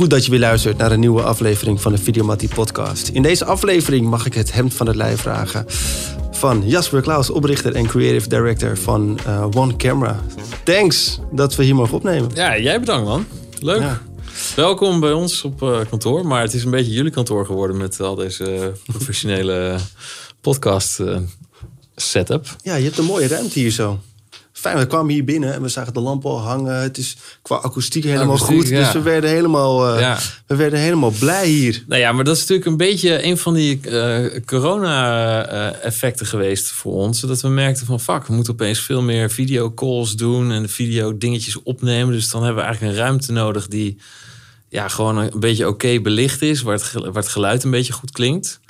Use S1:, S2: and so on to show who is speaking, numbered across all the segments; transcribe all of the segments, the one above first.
S1: Goed dat je weer luistert naar een nieuwe aflevering van de Videomattie podcast. In deze aflevering mag ik het hemd van het lijf vragen van Jasper Klaus, oprichter en creative director van uh, One Camera. Thanks dat we hier mogen opnemen.
S2: Ja, jij bedankt man. Leuk.
S1: Ja.
S2: Welkom bij ons op uh, kantoor, maar het is een beetje jullie kantoor geworden met al deze professionele podcast setup.
S1: Ja, je hebt een mooie ruimte hier zo. Fijn, we kwamen hier binnen en we zagen de lampen al hangen. Het is qua akoestiek helemaal
S2: Akoestiek,
S1: goed.
S2: ja.
S1: Dus we werden helemaal, uh,
S2: Ja.
S1: we werden helemaal blij hier.
S2: Nou ja, maar dat is natuurlijk een beetje een van die eh, corona-effecten geweest voor ons. Dat we merkten van, fuck, we moeten opeens veel meer videocalls doen en video dingetjes opnemen. Dus dan hebben we eigenlijk een ruimte nodig die ja, gewoon een beetje oké belicht is, waar het, waar het geluid een beetje goed klinkt.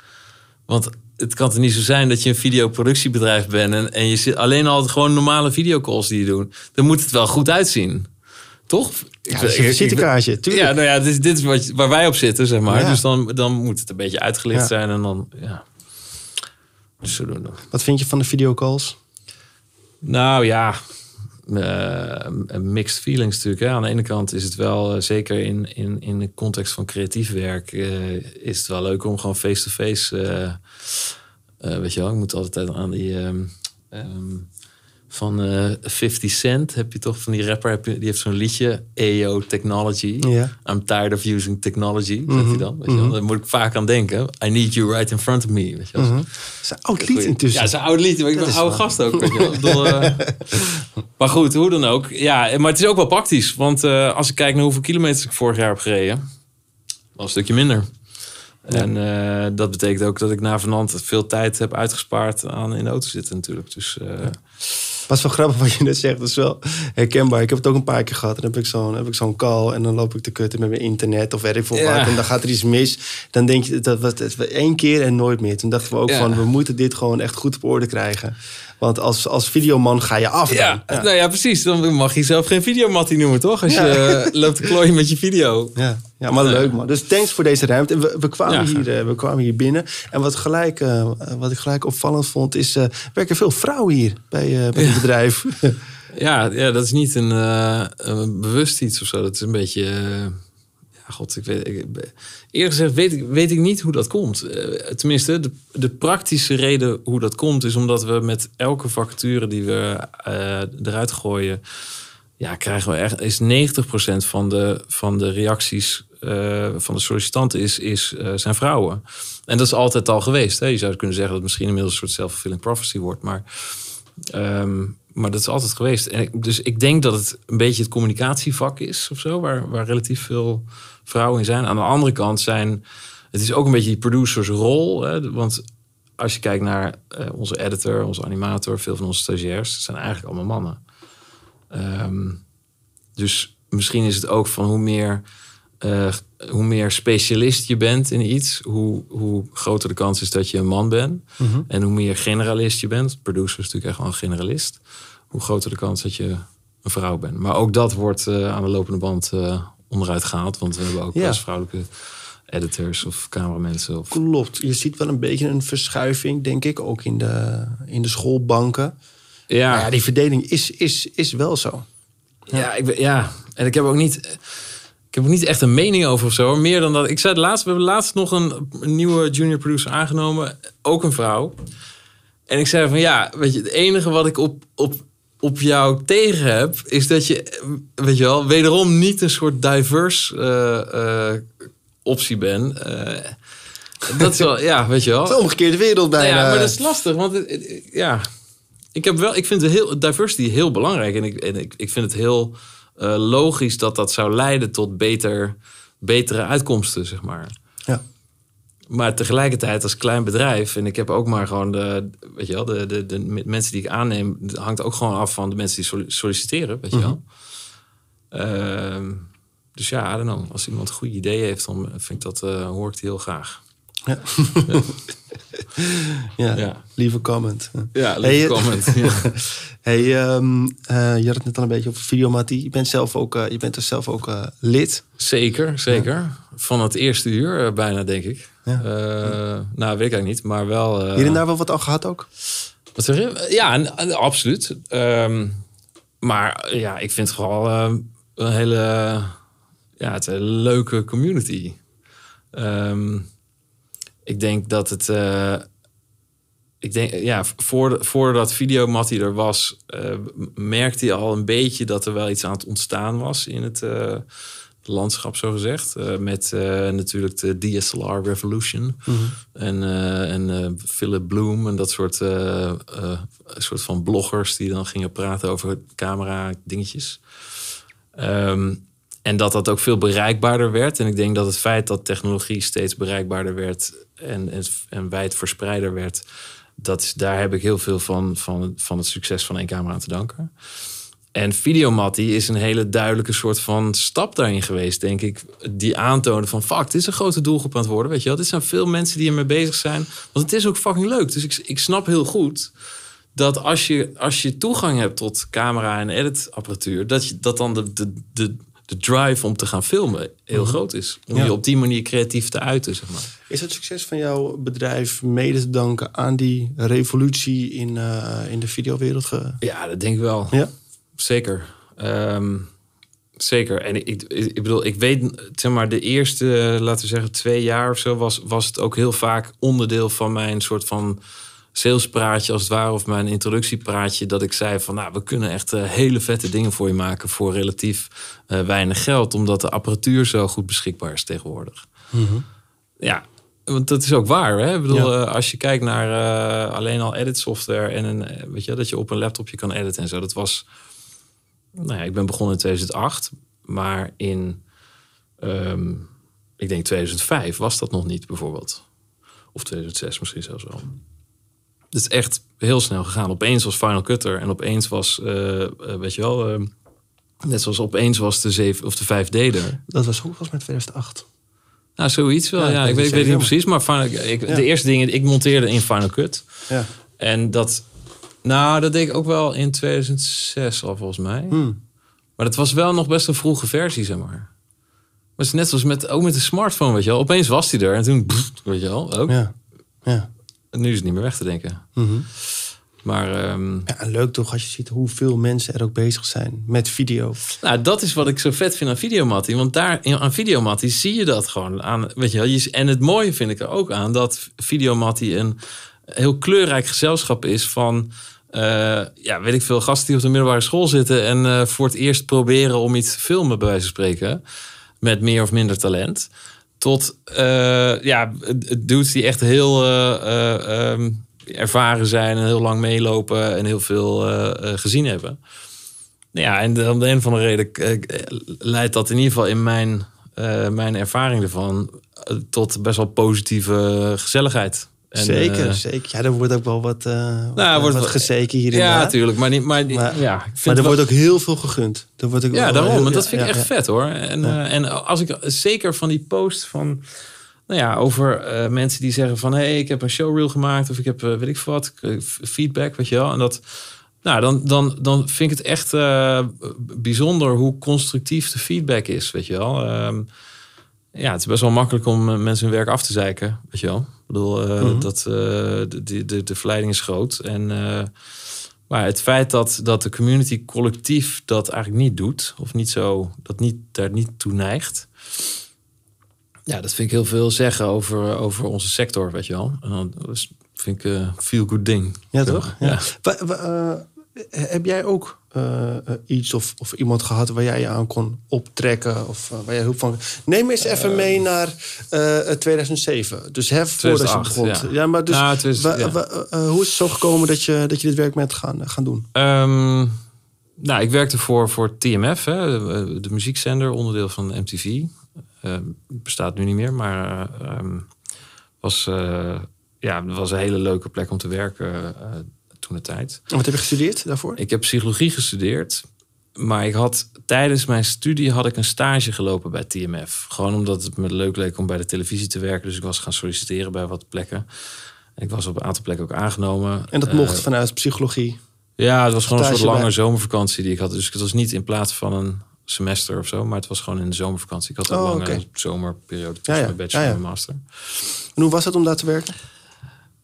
S2: Want het kan toch niet zo zijn dat je een videoproductiebedrijf bent en, en je zit alleen al gewoon normale videocalls die je doet. Dan moet het wel goed uitzien. Toch?
S1: Ja, is een visitekaartje, tuurlijk.
S2: Ja, nou ja, dit, is- dit is wat, waar wij op zitten, zeg maar.
S1: Ja.
S2: Dus dan, dan moet het een beetje uitgelicht
S1: Ja.
S2: zijn en dan, ja. Dus zo doen we.
S1: Wat vind je van de videocalls?
S2: Nou ja, eh, mixed feelings natuurlijk. Hè. Aan de ene kant is het wel, eh, zeker in, in, in de context van creatief werk, eh, is het wel leuk om gewoon face-to-face. eh, eh, weet je wel, ik moet altijd aan die. ehm, ehm, van eh 50 Cent heb je toch van die rapper, heb je, die heeft zo'n liedje, EO Technology.
S1: Ja.
S2: I'm tired of using technology, zegt
S1: Mhm,
S2: hij dan. Weet je
S1: mhm.
S2: Daar moet ik vaak aan denken. I need you right in front of me. Weet je?
S1: Mhm. Is een oud lied
S2: Ja,
S1: intussen.
S2: is een oud lied, maar ik ben een oude gast ook. Weet je wel. Bedoel, eh, maar goed, hoe dan ook. Ja, maar het is ook wel praktisch. Want als ik kijk naar hoeveel kilometers ik vorig jaar heb gereden, was een stukje minder. En eh, dat betekent ook dat ik na vanavond veel tijd heb uitgespaard aan in de auto zitten natuurlijk. Dus eh,
S1: Wat wel grappig wat je net zegt. Dat is wel herkenbaar. Ik heb het ook een paar keer gehad. Dan heb ik zo'n heb ik zo'n call. En dan loop ik te kutten met mijn internet. Of ik veel
S2: Ja.
S1: wat. En dan gaat er iets mis. Dan denk je dat was het was één keer en nooit meer. Toen dachten we ook van. We moeten dit gewoon echt goed op orde krijgen. Want als, als videoman ga je af.
S2: ja,
S1: ja.
S2: nou ja, precies. Dan mag je zelf geen videomattie noemen, toch? Als
S1: Ja.
S2: je eh, loopt te klooien met je video.
S1: Ja, ja, maar
S2: Ja.
S1: leuk man. Dus thanks voor deze ruimte. We, we, kwamen, hier, eh, we kwamen hier binnen. En wat, gelijk, eh, wat ik gelijk opvallend vond, is... werken veel vrouwen hier bij, bij het bedrijf.
S2: Ja, ja, dat is niet een, een bewust iets of zo. Dat is een beetje. God, ik weet. Ik, eerlijk gezegd weet ik, weet ik niet hoe dat komt. Eh, tenminste, de, de praktische reden hoe dat komt is omdat we met elke vacature die we eh, eruit gooien. Ja, krijgen we echt. Is 90% van de, van de reacties eh, van de sollicitanten is, is, zijn vrouwen. En dat is altijd al geweest. Hè? Je zou kunnen zeggen dat het misschien inmiddels een soort self-fulfilling prophecy wordt. Maar Ehm, maar dat is altijd geweest. En ik, dus ik denk dat het een beetje het communicatievak is of zo, waar, waar relatief veel vrouwen in zijn. Aan de andere kant zijn, het is ook een beetje die producersrol. Hè, want als je kijkt naar eh, onze editor, onze animator, veel van onze stagiairs, zijn eigenlijk allemaal mannen. Ehm, dus misschien is het ook van hoe meer, eh, hoe meer specialist je bent in iets, hoe, hoe groter de kans is dat je een man bent.
S1: Mhm.
S2: En hoe meer generalist je bent, producer is natuurlijk echt wel een generalist, hoe groter de kans dat je een vrouw bent. Maar ook dat wordt eh, aan de lopende band eh, onderuit gehaald, want we hebben ook
S1: Ja.
S2: vrouwelijke editors of cameramensen. Of...
S1: Klopt. Je ziet wel een beetje een verschuiving, denk ik. Ook in de, in de schoolbanken.
S2: Ja,
S1: ja, die verdeling is, is, is wel zo.
S2: Ja, ik, ben- ja, en ik heb ook niet. Ik heb ook niet echt een mening over of zo. Meer dan dat. Ik zei laatst. We hebben laatst nog een, een nieuwe junior producer aangenomen. Ook een vrouw. En ik zei van ja, weet je, het enige wat ik op, op, op jou tegen heb, is dat je, weet je wel, wederom niet een soort diverse eh, eh, optie bent. Eh, dat is wel, ja, weet je wel.
S1: Het de omgekeerde wereld
S2: Nou
S1: bijna.
S2: ja, maar dat is lastig, want het- het- ja, ik heb wel, ik vind het heel diversity heel belangrijk en ik, en ik, ik vind het heel logisch dat dat zou leiden tot beter, betere uitkomsten, zeg maar. Maar tegelijkertijd als klein bedrijf en ik heb ook maar gewoon de, weet je wel, de, de, de mensen die ik aanneem, hangt ook gewoon af van de mensen die solli- solliciteren, weet je wel. Ehm, dus ja, I don't know. Als iemand een goed idee heeft, dan vind ik dat, eh, hoor ik die heel graag.
S1: Ja. ja.
S2: Ja.
S1: Lieve comment.
S2: Ja, lieve
S1: eh,
S2: comment. Ja.
S1: Hey, ehm, eh, je had het net al een beetje over Videomatie. Je bent, zelf ook, je bent er zelf ook lid.
S2: Zeker, zeker. Van het eerste uur bijna, denk ik.
S1: Ja.
S2: Eh, nou, weet ik eigenlijk niet, maar wel... eh,
S1: Hier en daar wel wat al gehad ook?
S2: Wat zeg je? Ja, en- en absoluut. Ehm, maar ja, ik vind het vooral eh, een hele ja, het is een leuke community. Ehm, ik denk dat het. eh, ik denk, ja, voor, voordat Videomattie er was, merkte hij al een beetje dat er wel iets aan het ontstaan was in het landschap, zo gezegd. Eh, met eh, natuurlijk de DSLR Revolution en, eh, en Philip Bloom en dat soort, soort van bloggers die dan gingen praten over camera dingetjes. Ehm, en dat dat ook veel bereikbaarder werd. En ik denk dat het feit dat technologie steeds bereikbaarder werd en, en, en wijd verspreider werd, dat is, daar heb ik heel veel van, van, van het succes van één camera aan te danken. En Videomattie is een hele duidelijke soort van stap daarin geweest, denk ik. Die aantonen van, fuck, dit is een grote doelgroep aan het worden. Weet je wel, dit zijn veel mensen die ermee bezig zijn. Want het is ook fucking leuk. Dus ik, ik snap heel goed dat als je, als je toegang hebt tot camera en editapparatuur, dat, je, dat dan de, de, de, de drive om te gaan filmen heel groot is. Om
S1: Ja.
S2: je op die manier creatief te uiten, zeg maar.
S1: Is het succes van jouw bedrijf mede te danken aan die revolutie in, eh, in de videowereld? Ge...
S2: Ja, dat denk ik wel.
S1: Ja?
S2: Zeker. Ehm, zeker. En ik, ik, ik bedoel, ik weet, zeg maar, de eerste, laten we zeggen, twee jaar of zo, was, was het ook heel vaak onderdeel van mijn soort van salespraatje, als het ware, of mijn introductiepraatje, dat ik zei van, nou, we kunnen echt eh, hele vette dingen voor je maken voor relatief eh, weinig geld, omdat de apparatuur zo goed beschikbaar is tegenwoordig. Ja, want dat is ook waar. Hè? Ik bedoel,
S1: Ja.
S2: eh, als je kijkt naar alleen al edit software en een, weet je, dat je op een laptopje kan editen en zo. Dat was, nou ja, ik ben begonnen in 2008, maar in, ehm, ik denk 2005 was dat nog niet bijvoorbeeld. Of 2006 misschien zelfs wel. Het is echt heel snel gegaan. Opeens was Final Cut er en opeens was, eh, eh, weet je wel, eh, net zoals opeens was de 7 of de 5D er.
S1: Dat was ook volgens mij 2008.
S2: Nou, zoiets wel.
S1: Ja,
S2: Ja,
S1: ik weet
S2: ik weet niet precies, maar Final, ik,
S1: Ja.
S2: de eerste dingen, ik monteerde in Final Cut.
S1: Ja.
S2: En dat, nou, dat deed ik ook wel in 2006 al volgens mij.
S1: Hmm.
S2: Maar dat was wel nog best een vroege versie, zeg maar. Maar het is net zoals met, ook met de smartphone, weet je wel. Opeens was hij er en toen, pff, weet je wel, ook.
S1: Ja. Ja.
S2: En nu is het niet meer weg te denken.
S1: Mhm.
S2: Maar ehm,
S1: ja. En leuk toch als je ziet hoeveel mensen er ook bezig zijn met video.
S2: Nou, dat is wat ik zo vet vind aan Videomattie. Want daar aan Videomattie zie je dat gewoon aan. Weet je wel, je- en het mooie vind ik er ook aan dat Videomattie een heel kleurrijk gezelschap is van. eh, ja, weet ik veel, gasten die op de middelbare school zitten en eh, voor het eerst proberen om iets te filmen, bij wijze van spreken, met meer of minder talent. Tot eh, ja, dudes die echt heel eh, eh, ehm, ervaren zijn en heel lang meelopen en heel veel gezien hebben. Ja, en om de een of andere reden leidt dat in ieder geval in mijn, mijn ervaring ervan tot best wel positieve gezelligheid. En,
S1: zeker,
S2: eh,
S1: zeker. Ja, er wordt ook wel wat, eh wat,
S2: wordt
S1: wat
S2: wel-
S1: gezeken hierin.
S2: ja, natuurlijk. Maar, niet, maar,
S1: Maar-
S2: ja, ik vind
S1: Maar er
S2: wel-
S1: wordt ook heel veel gegund. Er wordt ook
S2: ja, daarom.
S1: heel-
S2: Want dat
S1: ja,
S2: vind ik echt
S1: ja.
S2: vet hoor. En, eh, en als ik zeker van die post van. Nou ja, over eh, mensen die zeggen van... hé, hey, ik heb een showreel gemaakt... of ik heb, weet ik veel wat, feedback, weet je wel. En dat... Nou, dan, dan, dan vind ik het echt eh, bijzonder hoe constructief de feedback is, weet je wel. Ehm, ja, het is best wel makkelijk om mensen hun werk af te zeiken, weet je wel. Ik bedoel, eh,
S1: Mhm.
S2: dat, eh, de, de, de, verleiding is groot. En, eh, maar het feit dat, dat de community collectief dat eigenlijk niet doet, of niet zo, dat niet, daar niet toe neigt. Ja, dat vind ik heel veel zeggen over, over onze sector, weet je wel. Is- vind ik een feel good ding.
S1: Ja, toch? Ja.
S2: Ja.
S1: Heb jij ook eh, eh, iets of, of iemand gehad waar jij je aan kon optrekken? Of eh, waar jij hulp van... Neem eens even mee naar eh, 2007. Dus hè, voordat je
S2: 2008,
S1: begon.
S2: ja.
S1: maar dus...
S2: Nou, het is-
S1: wa-
S2: ja.
S1: wa- hoe is het zo gekomen dat je, dat je dit werk bent gaan, gaan doen?
S2: Ehm, nou, ik werkte voor, voor TMF, hè, de muziekzender, onderdeel van MTV. Ehm, bestaat nu niet meer, maar ehm, was, ja, was een hele leuke plek om te werken toen de tijd.
S1: En wat heb je gestudeerd daarvoor?
S2: Ik heb psychologie gestudeerd, maar ik had tijdens mijn studie had ik een stage gelopen bij TMF. Gewoon omdat het me leuk leek om bij de televisie te werken, dus ik was gaan solliciteren bij wat plekken. En ik was op een aantal plekken ook aangenomen.
S1: En dat
S2: Eh,
S1: mocht vanuit psychologie.
S2: ja, het was gewoon een soort lange
S1: bij.
S2: zomervakantie die ik had. Dus het was niet in plaats van een semester of zo, maar het was gewoon in de zomervakantie. Ik had een
S1: Oh,
S2: lange zomerperiode
S1: Ja,
S2: tussen
S1: ja.
S2: mijn bachelor
S1: Ja, ja.
S2: en mijn master.
S1: En hoe was het om daar te werken?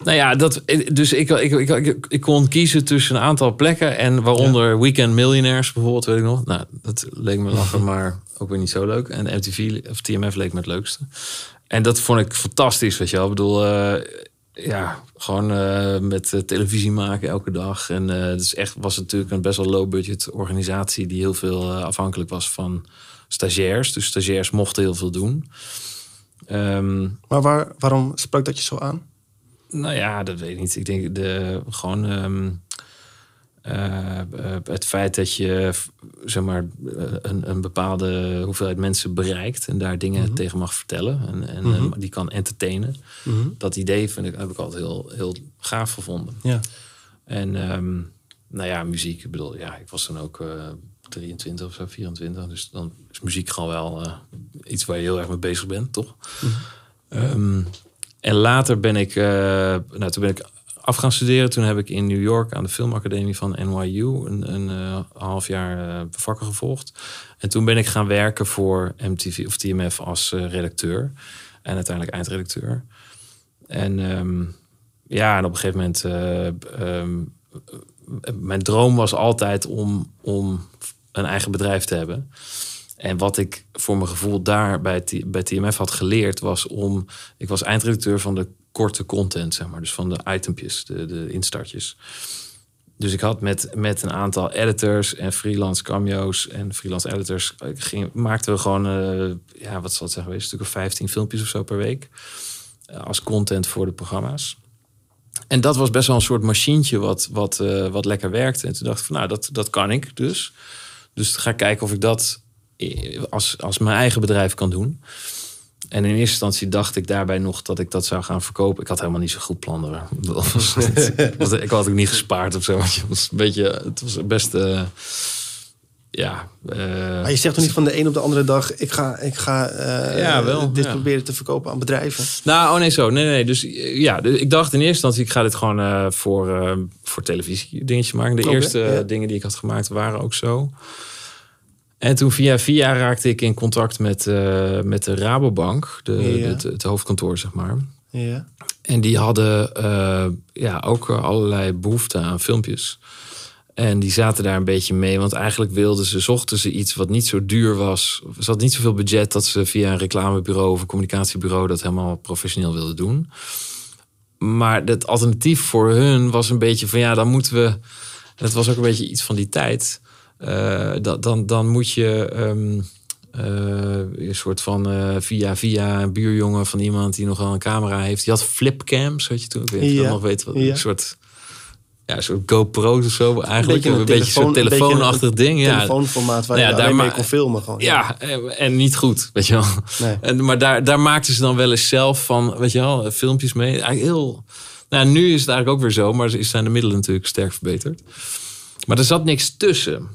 S2: Nou ja, dat, dus ik, ik, ik, ik, kon kiezen tussen een aantal plekken. En waaronder Weekend Millionaires bijvoorbeeld, weet ik nog. Nou, dat leek me lachen, maar ook weer niet zo leuk. En MTV of TMF leek me het leukste. En dat vond ik fantastisch, weet je wel. Ik bedoel, eh, ja, gewoon eh, met eh, televisie maken elke dag. En het is echt, was natuurlijk een best wel low-budget organisatie... die heel veel afhankelijk was van stagiairs. Dus stagiairs mochten heel veel doen.
S1: Um, maar waar, waarom sprak dat je zo aan?
S2: Nou ja, dat weet ik niet. Ik denk de, gewoon ehm, eh, eh, het feit dat je zeg maar, eh, een, een bepaalde hoeveelheid mensen bereikt en daar dingen mhm. tegen mag vertellen en, en mhm. die kan entertainen. Mhm. Dat idee vind ik, heb ik altijd heel, heel gaaf gevonden.
S1: Ja.
S2: En um, nou ja, muziek. Ik bedoel, ja, ik was dan ook 23 of zo, 24. Dus dan is muziek gewoon wel iets waar je heel erg mee bezig bent, toch? Um, en later ben ik, uh, nou, toen ben ik af gaan studeren. Toen heb ik in New York aan de filmacademie van NYU een, een uh, half jaar uh, vakken gevolgd. En toen ben ik gaan werken voor MTV of TMF als redacteur. En uiteindelijk eindredacteur. En um, ja, en op een gegeven moment... Um, mijn droom was altijd om, om een eigen bedrijf te hebben. En wat ik voor mijn gevoel daar bij, bij TMF had geleerd was om. Ik was eindredacteur van de korte content, zeg maar. Dus van de itempjes, de, de instartjes. Dus ik had met, met een aantal editors en freelance cameo's en freelance editors. Ging, maakten we gewoon, uh, ja, wat zal het zeggen, een stuk of 15 filmpjes of zo per week. Uh, als content voor de programma's. En dat was best wel een soort machientje wat, wat, uh, wat lekker werkte. En toen dacht ik van, nou, dat, dat kan ik dus. Dus ga kijken of ik dat als, als mijn eigen bedrijf kan doen. En in eerste instantie dacht ik daarbij nog dat ik dat zou gaan verkopen. Ik had helemaal niet zo goed plannen. ik had ook niet gespaard of zo. Het was een beetje, het was best. Uh, ja. Uh,
S1: maar je zegt toch niet van de een op de andere dag: ik ga, ik ga uh, ja, wel, dit proberen te verkopen aan bedrijven?
S2: Nou, oh nee, zo. Nee, nee. Dus ja, dus ik dacht in eerste instantie: ik ga dit gewoon voor, voor televisie dingetje maken. De eerste dingen die ik had gemaakt waren ook zo. En toen via via raakte ik in contact met, uh, met de Rabobank, de, het, het, hoofdkantoor, zeg maar.
S1: Ja.
S2: En die hadden uh, ja, ook allerlei behoefte aan filmpjes. En die zaten daar een beetje mee, want eigenlijk wilden ze, zochten ze iets wat niet zo duur was. Ze had niet zoveel budget dat ze via een reclamebureau of een communicatiebureau dat helemaal professioneel wilden doen. Maar het alternatief voor hun was een beetje van ja, dan moeten we. Het was ook een beetje iets van die tijd uh, dan, dan moet je um, uh, een soort van uh, via, via een buurjongen van iemand die nog wel een camera heeft. Die had flipcams, weet je toen. Ik weet ja. nog weet wat. Ja. Een soort ja, een soort GoPro's of zo. Eigenlijk een beetje een, beetje soort telefoonachtig ding. Ja.
S1: Telefoonformaat waar ja, je daar mee kon filmen. Gewoon.
S2: Ja, en niet goed, weet je wel. Nee. En, maar daar, daar maakten ze dan wel eens zelf van, weet je wel, filmpjes mee. Eigenlijk heel... Nou, nu is het eigenlijk ook weer zo, maar zijn de middelen natuurlijk sterk verbeterd. Maar er zat niks tussen.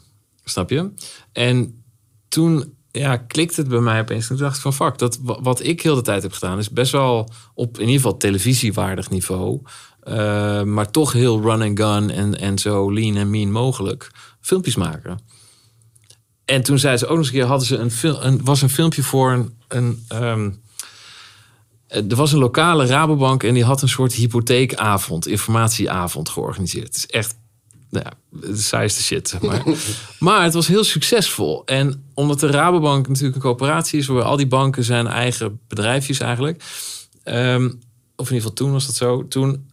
S2: Snap je? En toen ja, klikte het bij mij opeens. Toen dacht ik van fuck, dat, wat ik heel de tijd heb gedaan... is best wel op in ieder geval televisiewaardig niveau... Uh, maar toch heel run and gun en, en zo lean en mean mogelijk filmpjes maken. En toen zei ze ook nog eens een keer, hadden ze een, een was een filmpje voor een, een um, er was een lokale Rabobank en die had een soort hypotheekavond, informatieavond georganiseerd. Het is echt nou ja, de saaiste shit, maar. maar het was heel succesvol. En omdat de Rabobank natuurlijk een coöperatie is... waar al die banken zijn eigen bedrijfjes eigenlijk... Um, of in ieder geval toen was dat zo... toen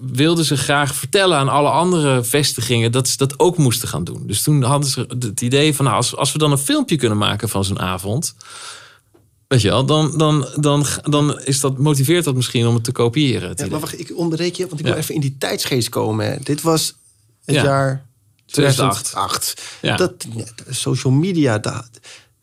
S2: wilden ze graag vertellen aan alle andere vestigingen... dat ze dat ook moesten gaan doen. Dus toen hadden ze het idee van... Nou, als, als we dan een filmpje kunnen maken van zo'n avond... Weet je wel, dan, dan, dan, dan is dat, motiveert dat misschien om het te kopiëren.
S1: ja, maar wacht, ik onderbreek je, want ik wil even in die tijdsgeest komen. Dit was het jaar 2008. Ja. Dat, social media, dat,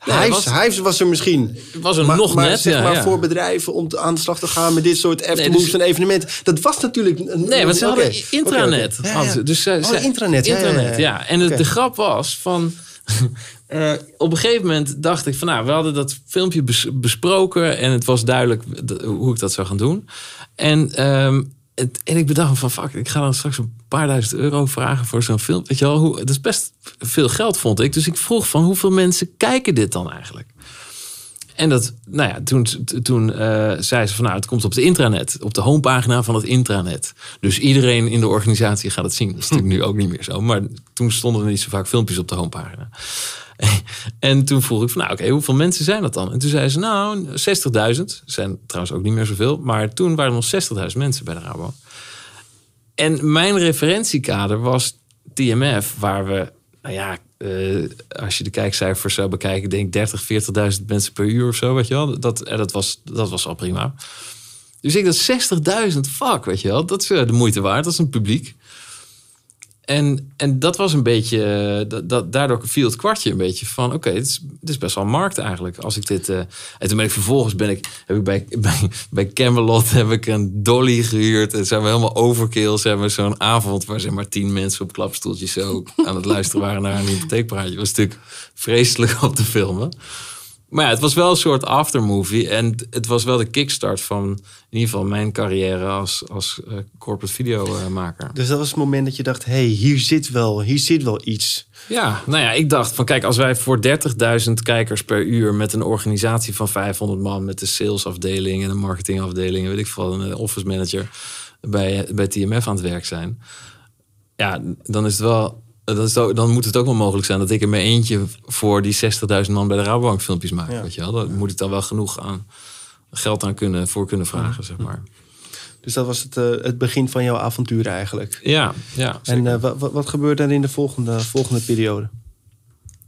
S1: ja, Hives, was, Hives was er misschien.
S2: Was er nog
S1: maar,
S2: net.
S1: Zeg
S2: ja,
S1: maar ja. voor bedrijven om aan de slag te gaan met dit soort aftermoves nee, dus, en evenementen. Dat was natuurlijk.
S2: Nee, want ze hadden intranet. Okay, okay. Ja, Dus,
S1: uh, oh, intranet.
S2: Intranet, ja. En de, de grap was van. uh, op een gegeven moment dacht ik van nou, we hadden dat filmpje bes besproken en het was duidelijk hoe ik dat zou gaan doen. En um, en ik bedacht van fuck, ik ga dan straks een paar duizend euro vragen voor zo'n film. Weet je wel, hoe, dat is best veel geld vond ik. Dus ik vroeg van hoeveel mensen kijken dit dan eigenlijk? En dat, nou ja, toen, toen eh, zei ze van nou, het komt op het intranet, op de homepagina van het intranet. Dus iedereen in de organisatie gaat het zien. Dat is natuurlijk nu ook niet meer zo. Maar toen stonden er niet zo vaak filmpjes op de homepagina. En toen vroeg ik van nou, oké, hoeveel mensen zijn dat dan? En toen zei ze nou, 60.000. Zijn trouwens ook niet meer zoveel. Maar toen waren er nog 60.000 mensen bij de Rabo. En mijn referentiekader was TMF, waar we, nou ja, uh, als je de kijkcijfers zou bekijken, denk ik 30, 40.000 mensen per uur of zo, weet je wel. Dat, eh, dat, was, dat was al prima. Dus ik dat 60.000, fuck, weet je wel. Dat is uh, de moeite waard, dat is een publiek. En, en dat was een beetje, eh, dat, dat, daardoor viel het kwartje een beetje van, oké, okay, het, is, het is best wel een markt eigenlijk. Als ik dit, uh, en toen ben ik vervolgens, ben ik, heb ik bij, bij, bij Camelot heb ik een dolly gehuurd. En zijn we helemaal overkill. Ze hebben zo'n avond waar zeg maar tien mensen op klapstoeltjes zo aan het luisteren waren naar een hypotheekpraatje. Dat was natuurlijk vreselijk op te filmen. Maar ja, het was wel een soort aftermovie. En het was wel de kickstart van in ieder geval mijn carrière als, als uh, corporate videomaker.
S1: Dus dat was het moment dat je dacht, hey, hier zit wel, hier zit wel iets.
S2: Ja, nou ja, ik dacht van kijk, als wij voor 30.000 kijkers per uur met een organisatie van 500 man, met de salesafdeling en een marketingafdeling, weet ik veel, een office manager bij, bij TMF aan het werk zijn. Ja, dan is het wel dan, is dan moet het ook wel mogelijk zijn dat ik er met eentje voor die 60.000 man bij de Rabobank filmpjes maak. Weet je wel? Dan moet ik dan wel genoeg aan geld aan kunnen, voor kunnen vragen, zeg maar.
S1: Dus dat was het, uh, het begin van jouw avontuur eigenlijk.
S2: Ja, ja.
S1: En uh, wat, wat gebeurde er in de volgende, volgende periode?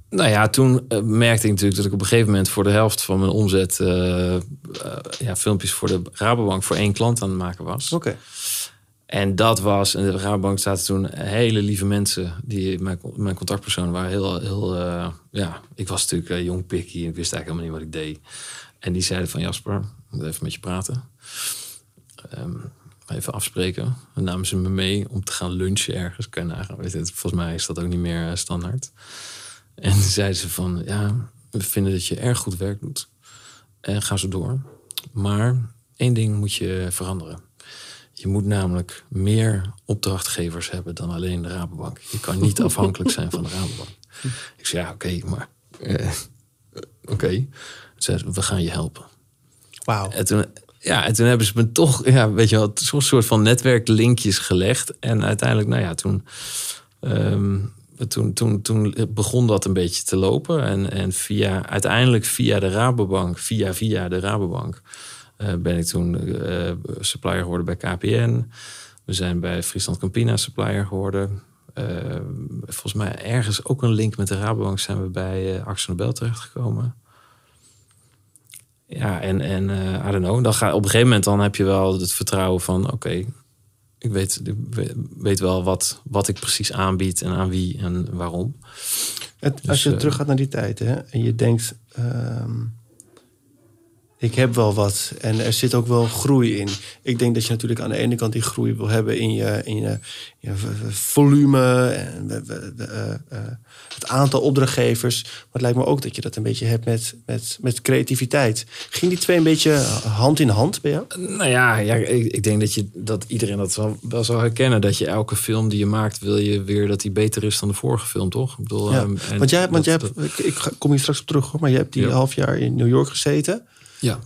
S2: Nou ja, toen uh, merkte ik natuurlijk dat ik op een gegeven moment voor de helft van mijn omzet ja, filmpjes voor de Rabobank voor één klant aan het maken was.
S1: Oké.
S2: En dat was, in de Rabobank zaten toen hele lieve mensen, die mijn, mijn contactpersonen waren heel, heel uh, ja, ik was natuurlijk uh, jong pikkie en wist eigenlijk helemaal niet wat ik deed. En die zeiden van Jasper, even met je praten. Um, even afspreken. Dan namen ze me mee om te gaan lunchen ergens. Kan nagaan, weet volgens mij is dat ook niet meer uh, standaard. En zeiden ze van, ja, we vinden dat je erg goed werk doet. En ga zo door. Maar één ding moet je veranderen. Je moet namelijk meer opdrachtgevers hebben dan alleen de Rabobank. Je kan niet afhankelijk zijn van de Rabobank. Ik zei, ja, oké, maar... Eh, oké. Okay. we gaan je helpen.
S1: Wauw.
S2: En toen, ja, en toen hebben ze me toch, ja, weet je wel, zo'n soort van netwerklinkjes gelegd. En uiteindelijk, nou ja, toen... Um, toen, toen, toen begon dat een beetje te lopen. En, en via, uiteindelijk via de Rabobank, via via de Rabobank, ben ik toen uh, supplier geworden bij KPN. We zijn bij Friesland Campina supplier geworden. Uh, volgens mij ergens ook een link met de Rabobank zijn we bij uh, Axel Nobel terechtgekomen. Ja, en, en I don't know. Dan ga, op een gegeven moment dan heb je wel het vertrouwen van... oké, ik weet, weet wel wat, wat ik precies aanbied en aan wie en waarom.
S1: Het, als dus, je terug gaat naar die tijd hè, en je denkt... Ehm, ik heb wel wat en er zit ook wel groei in. Ik denk dat je natuurlijk aan de ene kant die groei wil hebben in je, in je, je volume en uh, het aantal opdrachtgevers. Maar het lijkt me ook dat je dat een beetje hebt met, met, met creativiteit. Ging die twee een beetje hand in hand bij jou?
S2: Nou ja, ja ik, ik denk dat, je, dat iedereen dat wel, wel zal herkennen. Dat je elke film die je maakt, wil je weer dat die beter is dan de vorige film, toch? Ik bedoel,
S1: ja, um, want jij, want jij hebt, ik, ik, kom hier straks op terug hoor, maar je hebt die half jaar in New York gezeten.
S2: Ja.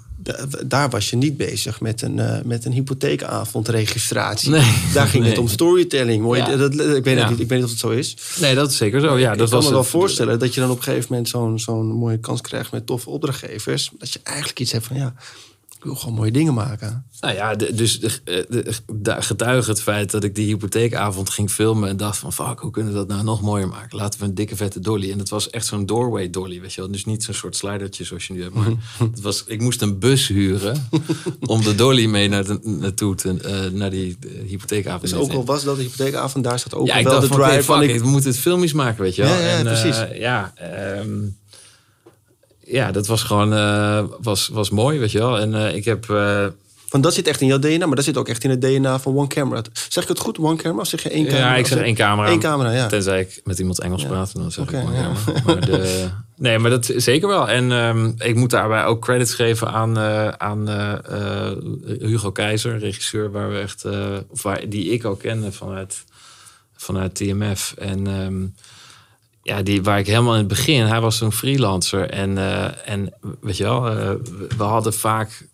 S1: Daar was je niet bezig met een, uh, met een hypotheekavondregistratie. Nee. Daar ging het om storytelling. Mooi, dat, ik, weet niet, ik weet niet of het zo is.
S2: Nee, dat is zeker zo. Ja,
S1: dat
S2: ik
S1: kan me wel voorstellen dat je dan op een gegeven moment zo'n zo'n mooie kans krijgt met toffe opdrachtgevers. Dat je eigenlijk iets hebt van ja, wil gewoon mooie dingen maken.
S2: Nou ja, dus de, de, getuige het feit dat ik die hypotheekavond ging filmen en dacht van fuck, hoe kunnen we dat nou nog mooier maken? Laten we een dikke vette dolly. En het was echt zo'n doorway dolly, weet je wel. Dus niet zo'n soort slidertje zoals je nu hebt. Maar het was, ik moest een bus huren om de dolly mee naar de, naartoe te, uh, naar die hypotheekavond.
S1: Dus ook al was dat de hypotheekavond, daar staat ook
S2: ja,
S1: wel
S2: de
S1: drive
S2: van... ik moet het filmpjes maken, weet je wel.
S1: Ja, ja,
S2: en,
S1: precies.
S2: Uh, ja, um, ja, dat was gewoon uh, was, was mooi, weet je wel. En uh, ik heb. Uh,
S1: Want dat zit echt in jouw DNA, maar dat zit ook echt in het DNA van One Camera. Zeg ik het goed, One Camera? Of zeg je één camera?
S2: Ja, ik zeg één camera.
S1: Eén camera, ja.
S2: Tenzij ik met iemand Engels ja. praat, dan zeg okay, ik One ja. camera. Maar de, nee, maar dat zeker wel. En um, ik moet daarbij ook credits geven aan, aan Hugo Keizer, regisseur, waar we echt, of waar, die ik ook kende vanuit, vanuit TMF. En. Um, ja, die, waar ik helemaal in het begin, hij was een freelancer. En, eh, en weet je wel, eh, we, we hadden vaak.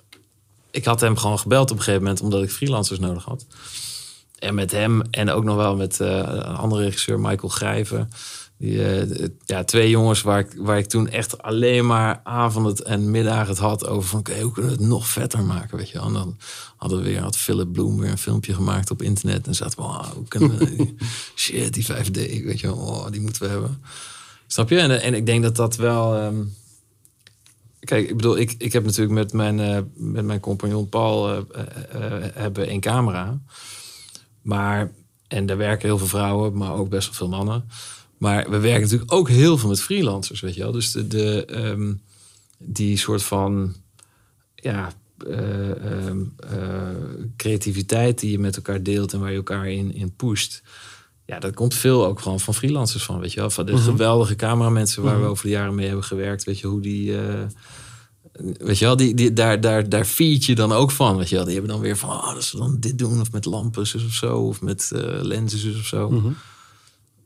S2: Ik had hem gewoon gebeld op een gegeven moment, omdat ik freelancers nodig had. En met hem en ook nog wel met eh, een andere regisseur, Michael Grijven. Die, eh, ja, twee jongens waar ik, waar ik toen echt alleen maar avonden en middagen het had over van oké, hoe kunnen we het nog vetter maken, weet je wel. En dan hadden we weer, had Philip Bloom weer een filmpje gemaakt op internet en zaten we, oh, hoe kunnen we shit, die 5D, weet je wel, oh, die moeten we hebben. Snap je? En, en ik denk dat dat wel, ehm, kijk, ik bedoel, ik, ik heb natuurlijk met mijn, eh, met mijn compagnon Paul eh, eh, eh, hebben een camera, maar en daar werken heel veel vrouwen, maar ook best wel veel mannen. Maar we werken natuurlijk ook heel veel met freelancers, weet je wel. Dus de, de, ehm, die soort van ja, eh, ehm, eh, creativiteit die je met elkaar deelt en waar je elkaar in, in pusht. Ja, dat komt veel ook gewoon van freelancers van, weet je wel. Van de geweldige cameramensen waar we over de jaren mee hebben gewerkt. Weet je, hoe die... eh, Weet je wel, die, die, daar, daar, daar feed je dan ook van. Weet je wel, die hebben dan weer van, oh, dat ze dan dit doen, of met lampen of zo, of met lenzen zus of zo.
S1: Mhm.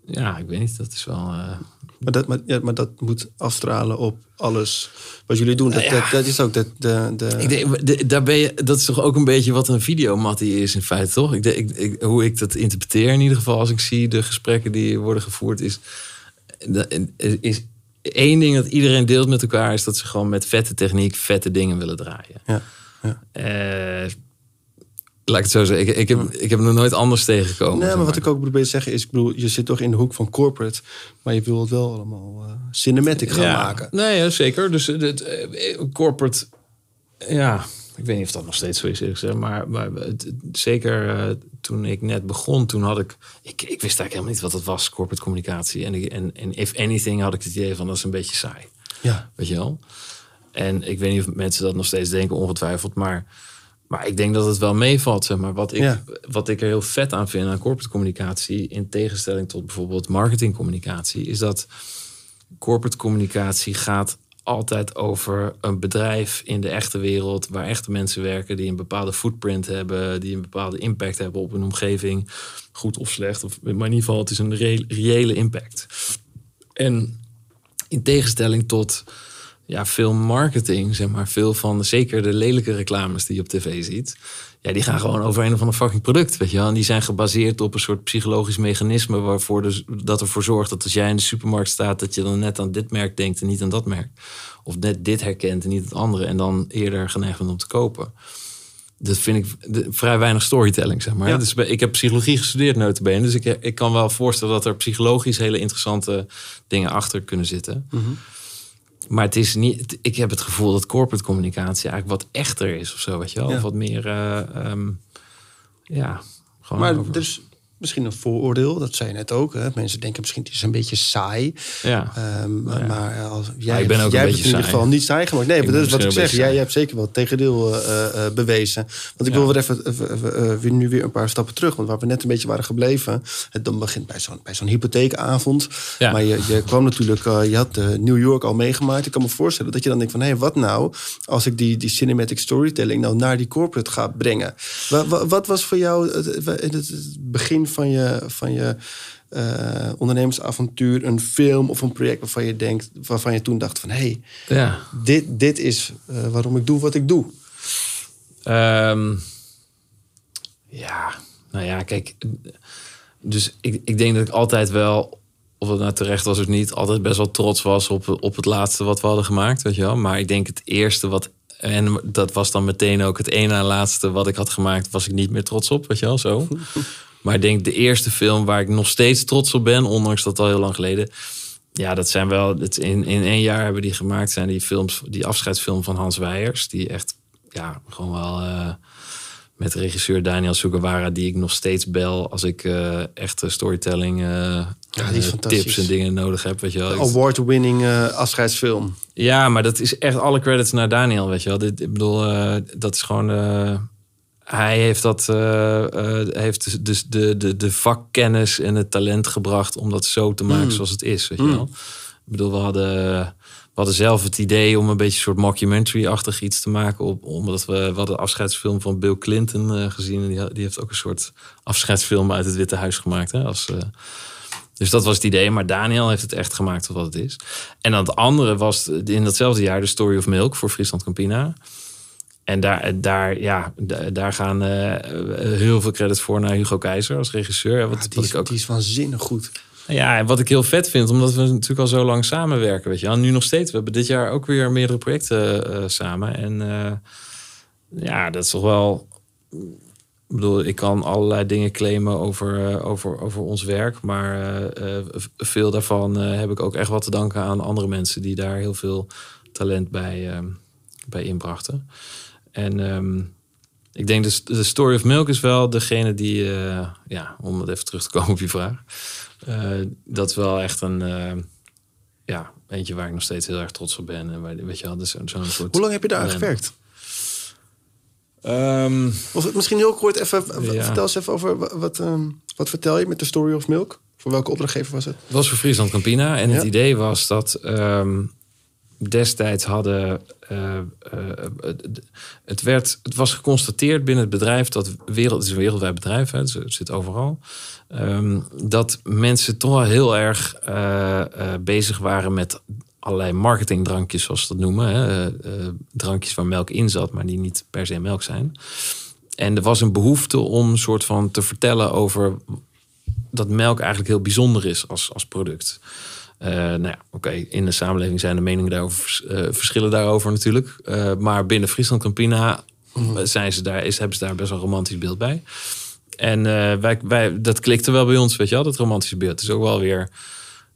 S2: Ja, ik weet niet, dat is wel. eh,
S1: Maar dat, maar, ja, maar dat moet afstralen op alles wat jullie doen. Dat,
S2: Nou ja.
S1: dat, dat is ook de, de, de,
S2: Ik denk, de- daar ben je, dat is toch ook een beetje wat een videomattie is in feite, toch? Ik, denk- ik, ik, hoe ik dat interpreteer in ieder geval als ik zie de gesprekken die worden gevoerd, is, is één ding dat iedereen deelt met elkaar, is dat ze gewoon met vette techniek vette dingen willen draaien.
S1: Ja, ja.
S2: Eh, laat ik het zo zeggen. Ik, ik, heb, ik heb nog nooit anders tegengekomen.
S1: Nee,
S2: zeg
S1: maar wat ik ook probeer te zeggen is, ik bedoel, je zit toch in de hoek van corporate, maar je wil het wel allemaal eh, cinematic gaan
S2: ja.
S1: maken.
S2: Nee, ja, zeker. Dus het, eh, corporate, ja, ik weet niet of dat nog steeds zo is, gezegd. Maar, maar het- het- zeker eh, toen ik net begon, toen had ik, ik, ik wist eigenlijk helemaal niet wat het was, corporate communicatie. En, ik- en, en if anything had ik het idee van dat is een beetje saai.
S1: Ja,
S2: Weet je wel? En ik weet niet of mensen dat nog steeds denken, ongetwijfeld. Maar, maar ik denk dat het wel meevalt. Zeg maar. wat, ik,
S1: Ja.
S2: wat ik er heel vet aan vind aan corporate communicatie, in tegenstelling tot bijvoorbeeld marketingcommunicatie, is dat corporate communicatie gaat altijd over een bedrijf in de echte wereld, waar echte mensen werken, die een bepaalde footprint hebben, die een bepaalde impact hebben op een omgeving, goed of slecht. Of, maar in ieder geval, het is een re- reële impact. En in tegenstelling tot ja, veel marketing, zeg maar, veel van zeker de lelijke reclames die je op tv ziet. Ja, die gaan gewoon over een of ander fucking product, weet je wel. En die zijn gebaseerd op een soort psychologisch mechanisme waarvoor dus, dat ervoor zorgt dat als jij in de supermarkt staat, dat je dan net aan dit merk denkt en niet aan dat merk. Of net dit herkent en niet het andere en dan eerder geneigd bent om te kopen. Dat vind ik de- vrij weinig storytelling, zeg maar.
S1: Ja.
S2: Dus ik heb psychologie gestudeerd, notabene. Dus ik, ik kan wel voorstellen dat er psychologisch hele interessante dingen achter kunnen zitten. Maar het is niet. Ik heb het gevoel dat corporate communicatie eigenlijk wat echter is of zo, weet je wel?
S1: Ja.
S2: Of wat meer. eh, ehm, ja, gewoon.
S1: maar
S2: over-
S1: is misschien een vooroordeel, dat zei je net ook. Hè? Mensen denken misschien het is een beetje saai.
S2: ja. Ja.
S1: Maar als, jij,
S2: ik ben ook
S1: jij hebt in ieder geval niet saai gemaakt. Nee,
S2: Ik
S1: maar
S2: ben
S1: dat is wat ik zeg. Jij, hebt zeker wel het tegendeel eh, eh, bewezen. Want ik wil weer even, eh, nu weer een paar stappen terug. Want waar we net een beetje waren gebleven. Het dan begint bij zo'n bij zo'n hypotheekavond. Maar je, je kwam natuurlijk, eh, je had eh, New York al meegemaakt. Ik kan me voorstellen dat je dan denkt van... hé, wat nou als ik die, die cinematic storytelling nou naar die corporate ga brengen? Wat, wat, wat was voor jou het, het, het begin van je... Van je eh, ondernemersavontuur, een film of een project waarvan je denkt, waarvan je toen dacht van hé, hey,
S2: ja.
S1: dit, dit is eh, waarom ik doe wat ik doe.
S2: Ehm, ja, nou ja, kijk. Dus ik, ik denk dat ik altijd wel, of het nou terecht was of niet, altijd best wel trots was op, op het laatste wat we hadden gemaakt, weet je wel. Maar ik denk het eerste wat, en dat was dan meteen ook het ene na laatste wat ik had gemaakt, was ik niet meer trots op, weet je wel, zo. Maar ik denk de eerste film waar ik nog steeds trots op ben, ondanks dat al heel lang geleden. Ja, dat zijn wel. Het, in, in één jaar hebben die gemaakt, zijn die films, die afscheidsfilm van Hans Weijers. Die echt, ja, gewoon wel. eh, met regisseur Daniel Sugawara, die ik nog steeds bel als ik eh echte storytelling eh,
S1: Ja, die fantastisch.
S2: tips en dingen nodig heb. Weet je wel.
S1: Award-winning afscheidsfilm.
S2: ja, maar dat is echt alle credits naar Daniel, weet je wel. Dit, ik bedoel, dat is gewoon... hij heeft dat, eh, eh, heeft dus de, de, de vakkennis en het talent gebracht om dat zo te maken zoals het is, weet je wel. Ik bedoel, we hadden, we hadden zelf het idee om een beetje een soort mockumentary-achtig iets te maken. Op, omdat we, we hadden de afscheidsfilm van Bill Clinton eh, gezien. En die, die heeft ook een soort afscheidsfilm uit het Witte Huis gemaakt. Hè, als, Dus dat was het idee. Maar Daniel heeft het echt gemaakt tot wat het is. En dan het andere was in datzelfde jaar de Story of Milk voor Friesland Campina. En daar, daar, ja, da- daar gaan eh, heel veel credits voor naar Hugo Keizer als regisseur. Wat,
S1: Ah, die,
S2: wat
S1: is,
S2: ik ook
S1: die is waanzinnig goed.
S2: ja, en wat ik heel vet vind, omdat we natuurlijk al zo lang samenwerken, weet je wel. Nu nog steeds. We hebben dit jaar ook weer meerdere projecten eh, samen. En eh, ja, dat is toch wel... Ik bedoel, ik kan allerlei dingen claimen over, over, over ons werk. Maar eh, eh, veel daarvan eh, heb ik ook echt wat te danken aan andere mensen... die daar heel veel talent bij, eh, bij inbrachten. En ehm, ik denk de, de Story of Milk is wel degene die... eh, ja, om het even terug te komen op je vraag... Eh, dat is wel echt een, eh, ja, eentje waar ik nog steeds heel erg trots op ben. En waar, weet je wel, dus zo'n soort.
S1: Hoe lang heb je daar aan gewerkt?
S2: Ehm,
S1: Of het misschien heel kort even,
S2: Ja.
S1: vertel eens even over wat, wat, ehm, wat vertel je met de Story of Milk? Voor welke opdrachtgever was het?
S2: Het was voor Friesland Campina. En het idee was dat ehm, destijds hadden. eh, eh, het- werd, het was geconstateerd binnen het bedrijf dat wereld, is een wereldwijd bedrijf, hè, het zit overal. ehm, dat mensen toch wel heel erg eh, bezig waren met allerlei marketingdrankjes, zoals ze dat noemen. Hè, drankjes waar melk in zat, maar die niet per se melk zijn. En er was een behoefte om soort van te vertellen over dat melk eigenlijk heel bijzonder is als, als product. Eh, nou ja, oké, in de samenleving zijn de meningen daarover eh, verschillen daarover natuurlijk. Eh, maar binnen Friesland Campina zijn ze daar, is, hebben ze daar best wel een romantisch beeld bij. En wij, wij, dat klikte wel bij ons, weet je wel, dat romantische beeld. Het is ook wel weer,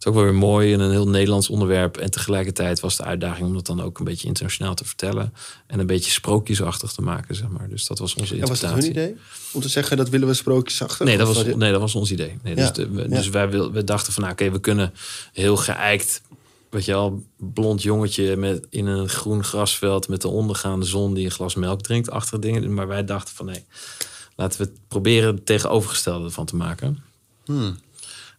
S2: is ook wel weer mooi en een heel Nederlands onderwerp. En tegelijkertijd was de uitdaging om dat dan ook een beetje internationaal te vertellen. En een beetje sprookjesachtig te maken, zeg maar. Dus dat was onze
S1: En was
S2: interpretatie.
S1: dat hun idee? Om te zeggen dat willen we sprookjesachtig?
S2: Nee, dat was, nee, dat was ons idee. Nee,
S1: Ja,
S2: Dus, de- we,
S1: ja.
S2: dus wij wil, we dachten van, nou, oké, we kunnen heel geëikt, weet je wel, blond jongetje met, in een groen grasveld met de ondergaande zon die een glas melk drinkt, achter dingen. Maar wij dachten van, nee, laten we het proberen het tegenovergestelde van te maken.
S1: Hmm.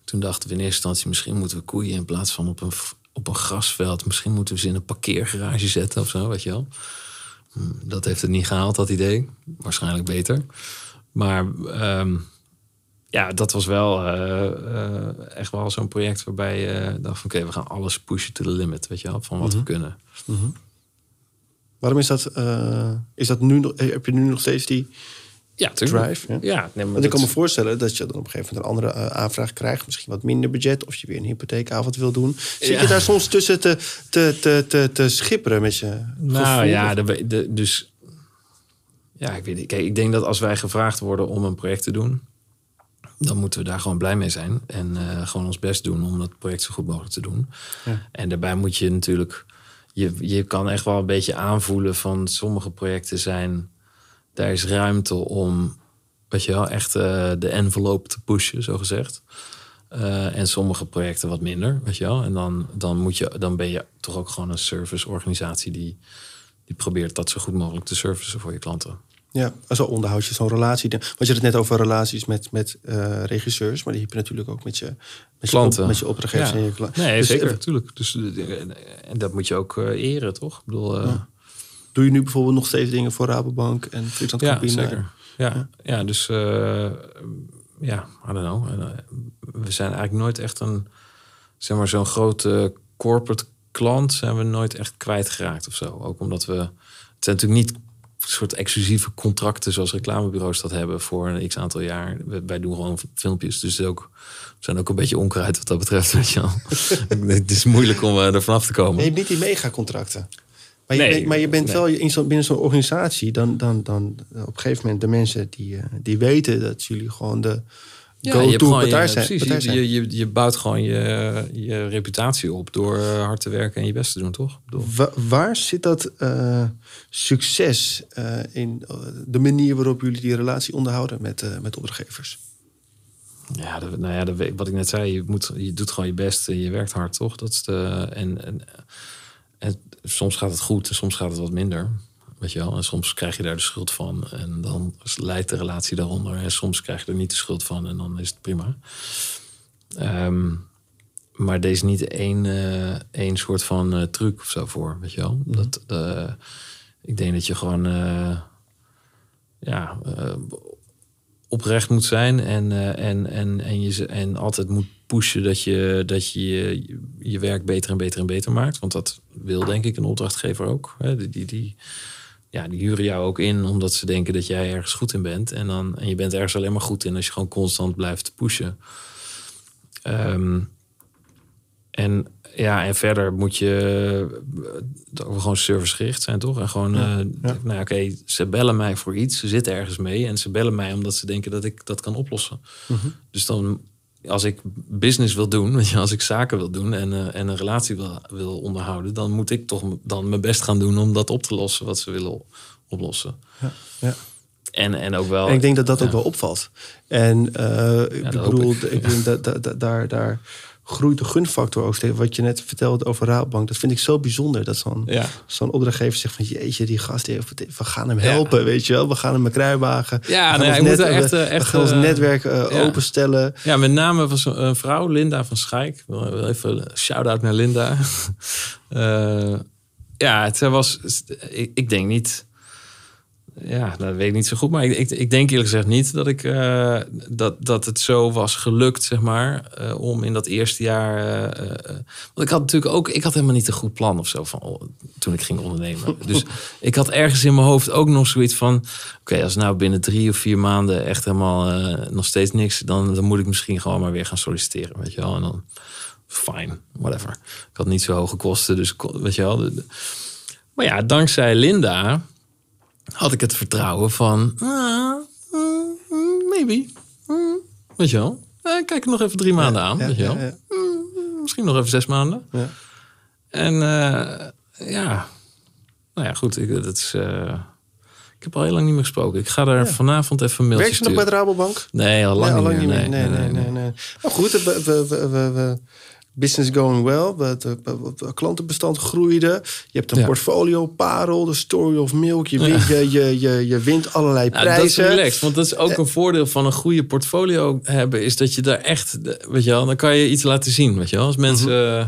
S2: Toen dachten we in eerste instantie, misschien moeten we koeien in plaats van op een, op een grasveld, misschien moeten we ze in een parkeergarage zetten of zo, weet je wel. Hm, Dat heeft het niet gehaald, dat idee. Waarschijnlijk beter. Maar ehm, ja, dat was wel eh, eh, echt wel zo'n project waarbij je dacht van oké, we gaan alles pushen to the limit, weet je wel, van wat we kunnen.
S1: Waarom is dat? eh, is dat nu nog? Heb je nu nog steeds die
S2: Ja,
S1: drive? Ja?
S2: Ja, nee,
S1: Want ik kan me voorstellen dat je dan op een gegeven moment een andere eh, aanvraag krijgt. Misschien wat minder budget. Of je weer een hypotheekavond wil doen. Zit
S2: Ja.
S1: je daar soms tussen te, te, te, te, te schipperen met je
S2: Nou
S1: gevoel?
S2: ja, de, de- dus ja, ik weet niet. Kijk, ik denk dat als wij gevraagd worden om een project te doen, dan moeten we daar gewoon blij mee zijn en eh, gewoon ons best doen om dat project zo goed mogelijk te doen.
S1: Ja.
S2: En daarbij moet je natuurlijk, je, je kan echt wel een beetje aanvoelen van sommige projecten zijn, daar is ruimte om, weet je wel, echt eh, de envelop te pushen, zo gezegd. Eh, en sommige projecten wat minder, weet je wel. En dan, dan, moet je, dan ben je toch ook gewoon een serviceorganisatie die, die probeert dat zo goed mogelijk te servicen voor je klanten.
S1: Ja, en zo onderhoud je zo'n relatie. Want je had het net over relaties met, met eh, regisseurs. Maar die heb je natuurlijk ook met je, met je,
S2: Klanten.
S1: op- met je opdrachtgevers.
S2: Ja.
S1: en je kla-
S2: Nee,
S1: Dus,
S2: zeker, natuurlijk. Dus, en dat moet je ook eren, toch? Ik bedoel,
S1: Doe je nu bijvoorbeeld nog steeds dingen voor Rabobank en Friesland
S2: ja,
S1: Campina?
S2: zeker. Ja, ja. dus eh, ja, I don't know. Eh, we zijn eigenlijk nooit echt een, zeg maar, zo'n grote corporate klant zijn we nooit echt kwijtgeraakt of zo. Ook omdat we, het zijn natuurlijk niet soort exclusieve contracten zoals reclamebureaus dat hebben voor een x aantal jaar. We- Wij doen gewoon filmpjes, dus het is ook, we zijn ook een beetje onkruid wat dat betreft. Weet je wel. het is moeilijk om eh, er vanaf te komen.
S1: Je hebt niet die megacontracten. Maar je,
S2: Nee,
S1: bent, maar je bent
S2: nee.
S1: wel in zo, binnen zo'n organisatie. Dan, dan, dan eh, op een gegeven moment de mensen die, eh, die weten dat jullie gewoon de
S2: Ja, je
S1: go-to partij
S2: je-
S1: zijn.
S2: precies,
S1: partij zijn.
S2: je, je, je, je bouwt gewoon je, je reputatie op door eh, hard te werken en je best te doen, toch? Ik bedoel,
S1: Wa- waar zit dat succes in de manier waarop jullie die relatie onderhouden met, eh, met opdrachtgevers?
S2: Ja, dat, nou ja, dat, wat ik net zei, je, moet, je doet gewoon je best en je werkt hard, toch? Dat is de, en, en, en soms gaat het goed en soms gaat het wat minder. Weet je wel? En soms krijg je daar de schuld van en dan leidt de relatie daaronder. En soms krijg je er niet de schuld van en dan is het prima. Ehm, maar er is niet één, eh, één soort van eh, truc of zo voor, weet je wel? Dat, eh, ik denk dat je gewoon... ja, oprecht moet zijn en, en, en, en, je, en altijd moet pushen dat je, dat je, je je werk beter en beter en beter maakt. Want dat wil denk ik een opdrachtgever ook. Hè? Die, die, die, ja, die huren jou ook in omdat ze denken dat jij ergens goed in bent. En, dan, en je bent ergens alleen maar goed in als je gewoon constant blijft pushen. Ehm, en ja, en verder moet je ook gewoon servicegericht zijn, toch? En gewoon,
S1: Ja,
S2: eh,
S1: ja.
S2: nou oké, ze bellen mij voor iets, ze zitten ergens mee en ze bellen mij omdat ze denken dat ik dat kan oplossen.
S1: Mhm.
S2: Dus dan, als ik business wil doen, weet je, als ik zaken wil doen en, eh, en een relatie wil, wil onderhouden, dan moet ik toch dan mijn best gaan doen om dat op te lossen wat ze willen oplossen.
S1: Ja, ja.
S2: En, en ook wel.
S1: En ik denk dat dat ook wel opvalt. En eh, ik bedoel,
S2: ik.
S1: ik denk dat, dat, dat- daar, daar groeit de gunfactor ook steeds. Wat je net vertelde over Raadbank, dat vind ik zo bijzonder. Dat zo'n
S2: Ja.
S1: zo'n opdrachtgever zegt van jeetje, die gast, we gaan hem helpen, weet je wel. We gaan hem een kruiwagen.
S2: Ja, nee, moet
S1: net-
S2: er echt,
S1: we-
S2: eh,
S1: we
S2: echt,
S1: gaan ons
S2: eh,
S1: netwerk eh,
S2: ja.
S1: openstellen.
S2: Ja, met name was een vrouw, Linda van wil even shout-out naar Linda. Ja, het was... Ik, ik denk niet... Ja, dat weet ik niet zo goed. Maar ik, ik, ik denk eerlijk gezegd niet dat, ik, eh, dat, dat het zo was gelukt, zeg maar. eh, om in dat eerste jaar... eh, want ik had natuurlijk ook... Ik had helemaal niet een goed plan of zo van, oh, toen ik ging ondernemen. Dus ik had ergens in mijn hoofd ook nog zoiets van... Oké, als nou binnen drie of vier maanden echt helemaal nog steeds niks... Dan, dan moet ik misschien gewoon maar weer gaan solliciteren, weet je wel. En dan, fine, whatever. Ik had niet zo hoge kosten, dus weet je wel. Maar ja, dankzij Linda had ik het vertrouwen van... ah, mm, mm, maybe. Mm, weet je wel. Eh, kijk het nog even drie maanden aan,
S1: Ja,
S2: weet je wel.
S1: ja, ja.
S2: Misschien nog even zes maanden.
S1: Ja.
S2: En eh, ja, nou ja, goed. Ik, dat is, eh, ik heb al heel lang niet meer gesproken. Ik ga daar vanavond even een mailtje
S1: Werk je nog bij de Rabobank?
S2: Nee, al lang,
S1: Nee, al
S2: niet, meer.
S1: niet meer. Nee, nee, nee. nee. Nou goed, we, we, we, we, we- business going well. We- Het klantenbestand groeide. Je hebt een
S2: Ja.
S1: portfolio, parel, de story of milk. Je wint, je, je, je, je wint allerlei
S2: Ja, dat is
S1: prijzen.
S2: relaxed, want dat is ook een voordeel van een goede portfolio hebben, is dat je daar echt, weet je wel, dan kan je iets laten zien, weet je wel. Als mensen, eh,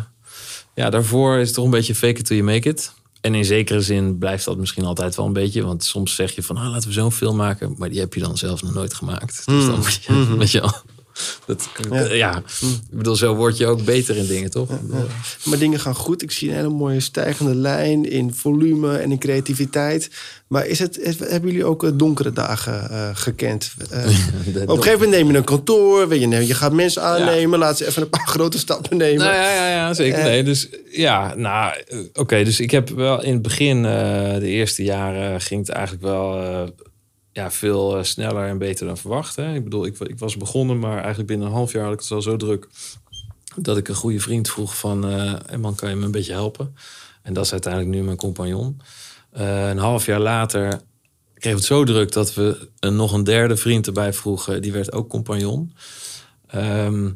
S2: ja, daarvoor is het toch een beetje fake it till you make it. En in zekere zin blijft dat misschien altijd wel een beetje, want soms zeg je van, ah, laten we zo'n film maken, maar die heb je dan zelf nog nooit gemaakt. Dus dan moet je, weet je wel. Dat, ja. ik bedoel, zo word je ook beter in dingen, toch?
S1: Maar dingen gaan goed. Ik zie een hele mooie stijgende lijn in volume en in creativiteit. Maar is het, hebben jullie ook eh, donkere dagen eh, gekend? Eh, op een gegeven moment neem je een kantoor. weet Je, je gaat mensen aannemen. Laat ze even een paar grote stappen nemen.
S2: Nou ja, ja, ja zeker.
S1: Eh.
S2: Nee, dus ja, nou, eh, oké. dus ik heb wel in het begin, eh, de eerste jaren, ging het eigenlijk wel eh, ja, veel eh, sneller en beter dan verwacht. Hè. Ik bedoel, ik, ik was begonnen, maar eigenlijk binnen een half jaar had ik het al zo druk dat ik een goede vriend vroeg van, eh "Hey man, kan je me een beetje helpen? En dat is uiteindelijk nu mijn compagnon. Eh, een half jaar later kreeg het zo druk dat we nog een derde vriend erbij vroegen. Die werd ook compagnon. Ehm,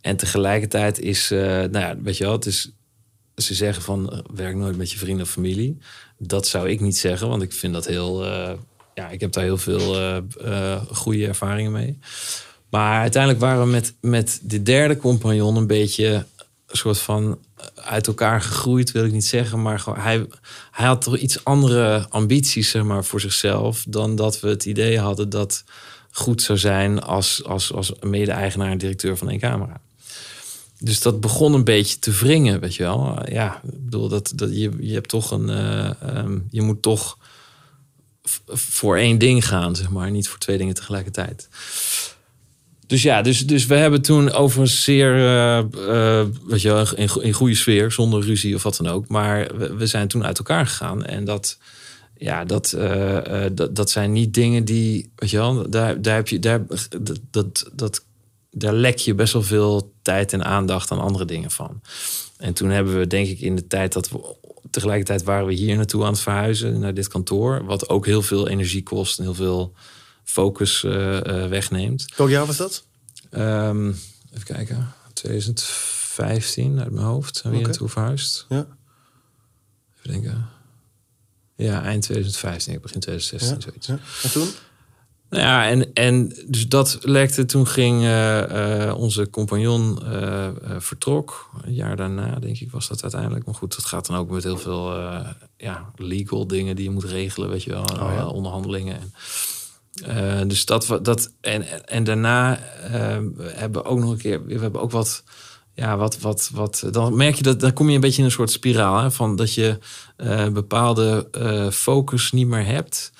S2: en tegelijkertijd is, eh, nou ja, weet je wel, het is, ze zeggen van eh, werk nooit met je vrienden of familie. Dat zou ik niet zeggen, want ik vind dat heel, eh, ja, ik heb daar heel veel eh, eh, goede ervaringen mee. Maar uiteindelijk waren we met, met de derde compagnon een beetje een soort van uit elkaar gegroeid, wil ik niet zeggen. Maar hij, hij had toch iets andere ambities zeg maar, voor zichzelf dan dat we het idee hadden dat goed zou zijn als, als, als mede-eigenaar en directeur van één camera. Dus dat begon een beetje te wringen, weet je wel. Ja, ik bedoel, dat, dat je, je hebt toch een. eh, ehm, je moet toch voor één ding gaan, zeg maar. Niet voor twee dingen tegelijkertijd. Dus ja, dus, dus we hebben toen over een zeer, weet je in, in goede sfeer, zonder ruzie of wat dan ook. Maar we, zijn toen uit elkaar gegaan. En dat, ja, dat, eh, dat, dat zijn niet dingen die, weet je wel, daar, daar heb je, daar, dat, dat, dat, daar lek je best wel veel tijd en aandacht aan andere dingen van. En toen hebben we, denk ik, in de tijd dat we tegelijkertijd waren we hier naartoe aan het verhuizen naar dit kantoor, wat ook heel veel energie kost en heel veel focus eh, eh, wegneemt.
S1: Welk jaar was dat?
S2: Ehm, even kijken. 2015 uit mijn hoofd zijn we hier naartoe verhuisd.
S1: Ja.
S2: Even denken. Ja, eind 2015, begin 2016,
S1: Ja,
S2: zoiets.
S1: ja. En toen?
S2: Nou ja, en, en dus dat lekte. Toen ging eh, eh, onze compagnon eh, vertrok. Een jaar daarna, denk ik, was dat uiteindelijk. Maar goed, dat gaat dan ook met heel veel ja, legal dingen die je moet regelen, weet je wel.
S1: ja.
S2: eh, onderhandelingen. En, dus dat, dat en, en daarna hebben we ook nog een keer, we hebben ook wat, ja, wat, wat, wat. Dan merk je dat dan kom je een beetje in een soort spiraal hè, van dat je bepaalde focus niet meer hebt.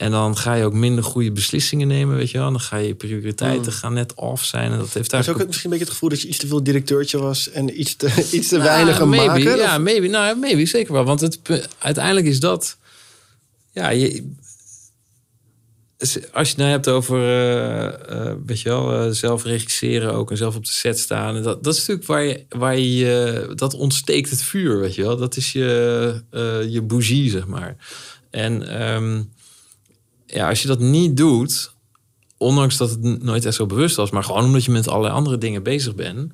S2: En dan ga je ook minder goede beslissingen nemen, weet je wel. Dan ga je prioriteiten gaan net off zijn. En dat heeft daar
S1: Is ook misschien een beetje het gevoel dat je iets te veel directeurtje was en iets te, iets te
S2: Nou,
S1: weinig
S2: maybe,
S1: maken?
S2: Ja,
S1: Of-
S2: maybe, nou, maybe, zeker wel. Want het, uiteindelijk is dat... Ja, je, als je het nou hebt over, eh, weet je wel, eh, zelf regisseren ook en zelf op de set staan. En dat, dat is natuurlijk waar je, waar je, dat ontsteekt het vuur, weet je wel. Dat is je, je bougie, zeg maar. En ehm, ja, als je dat niet doet, ondanks dat het nooit echt zo bewust was, maar gewoon omdat je met allerlei andere dingen bezig bent,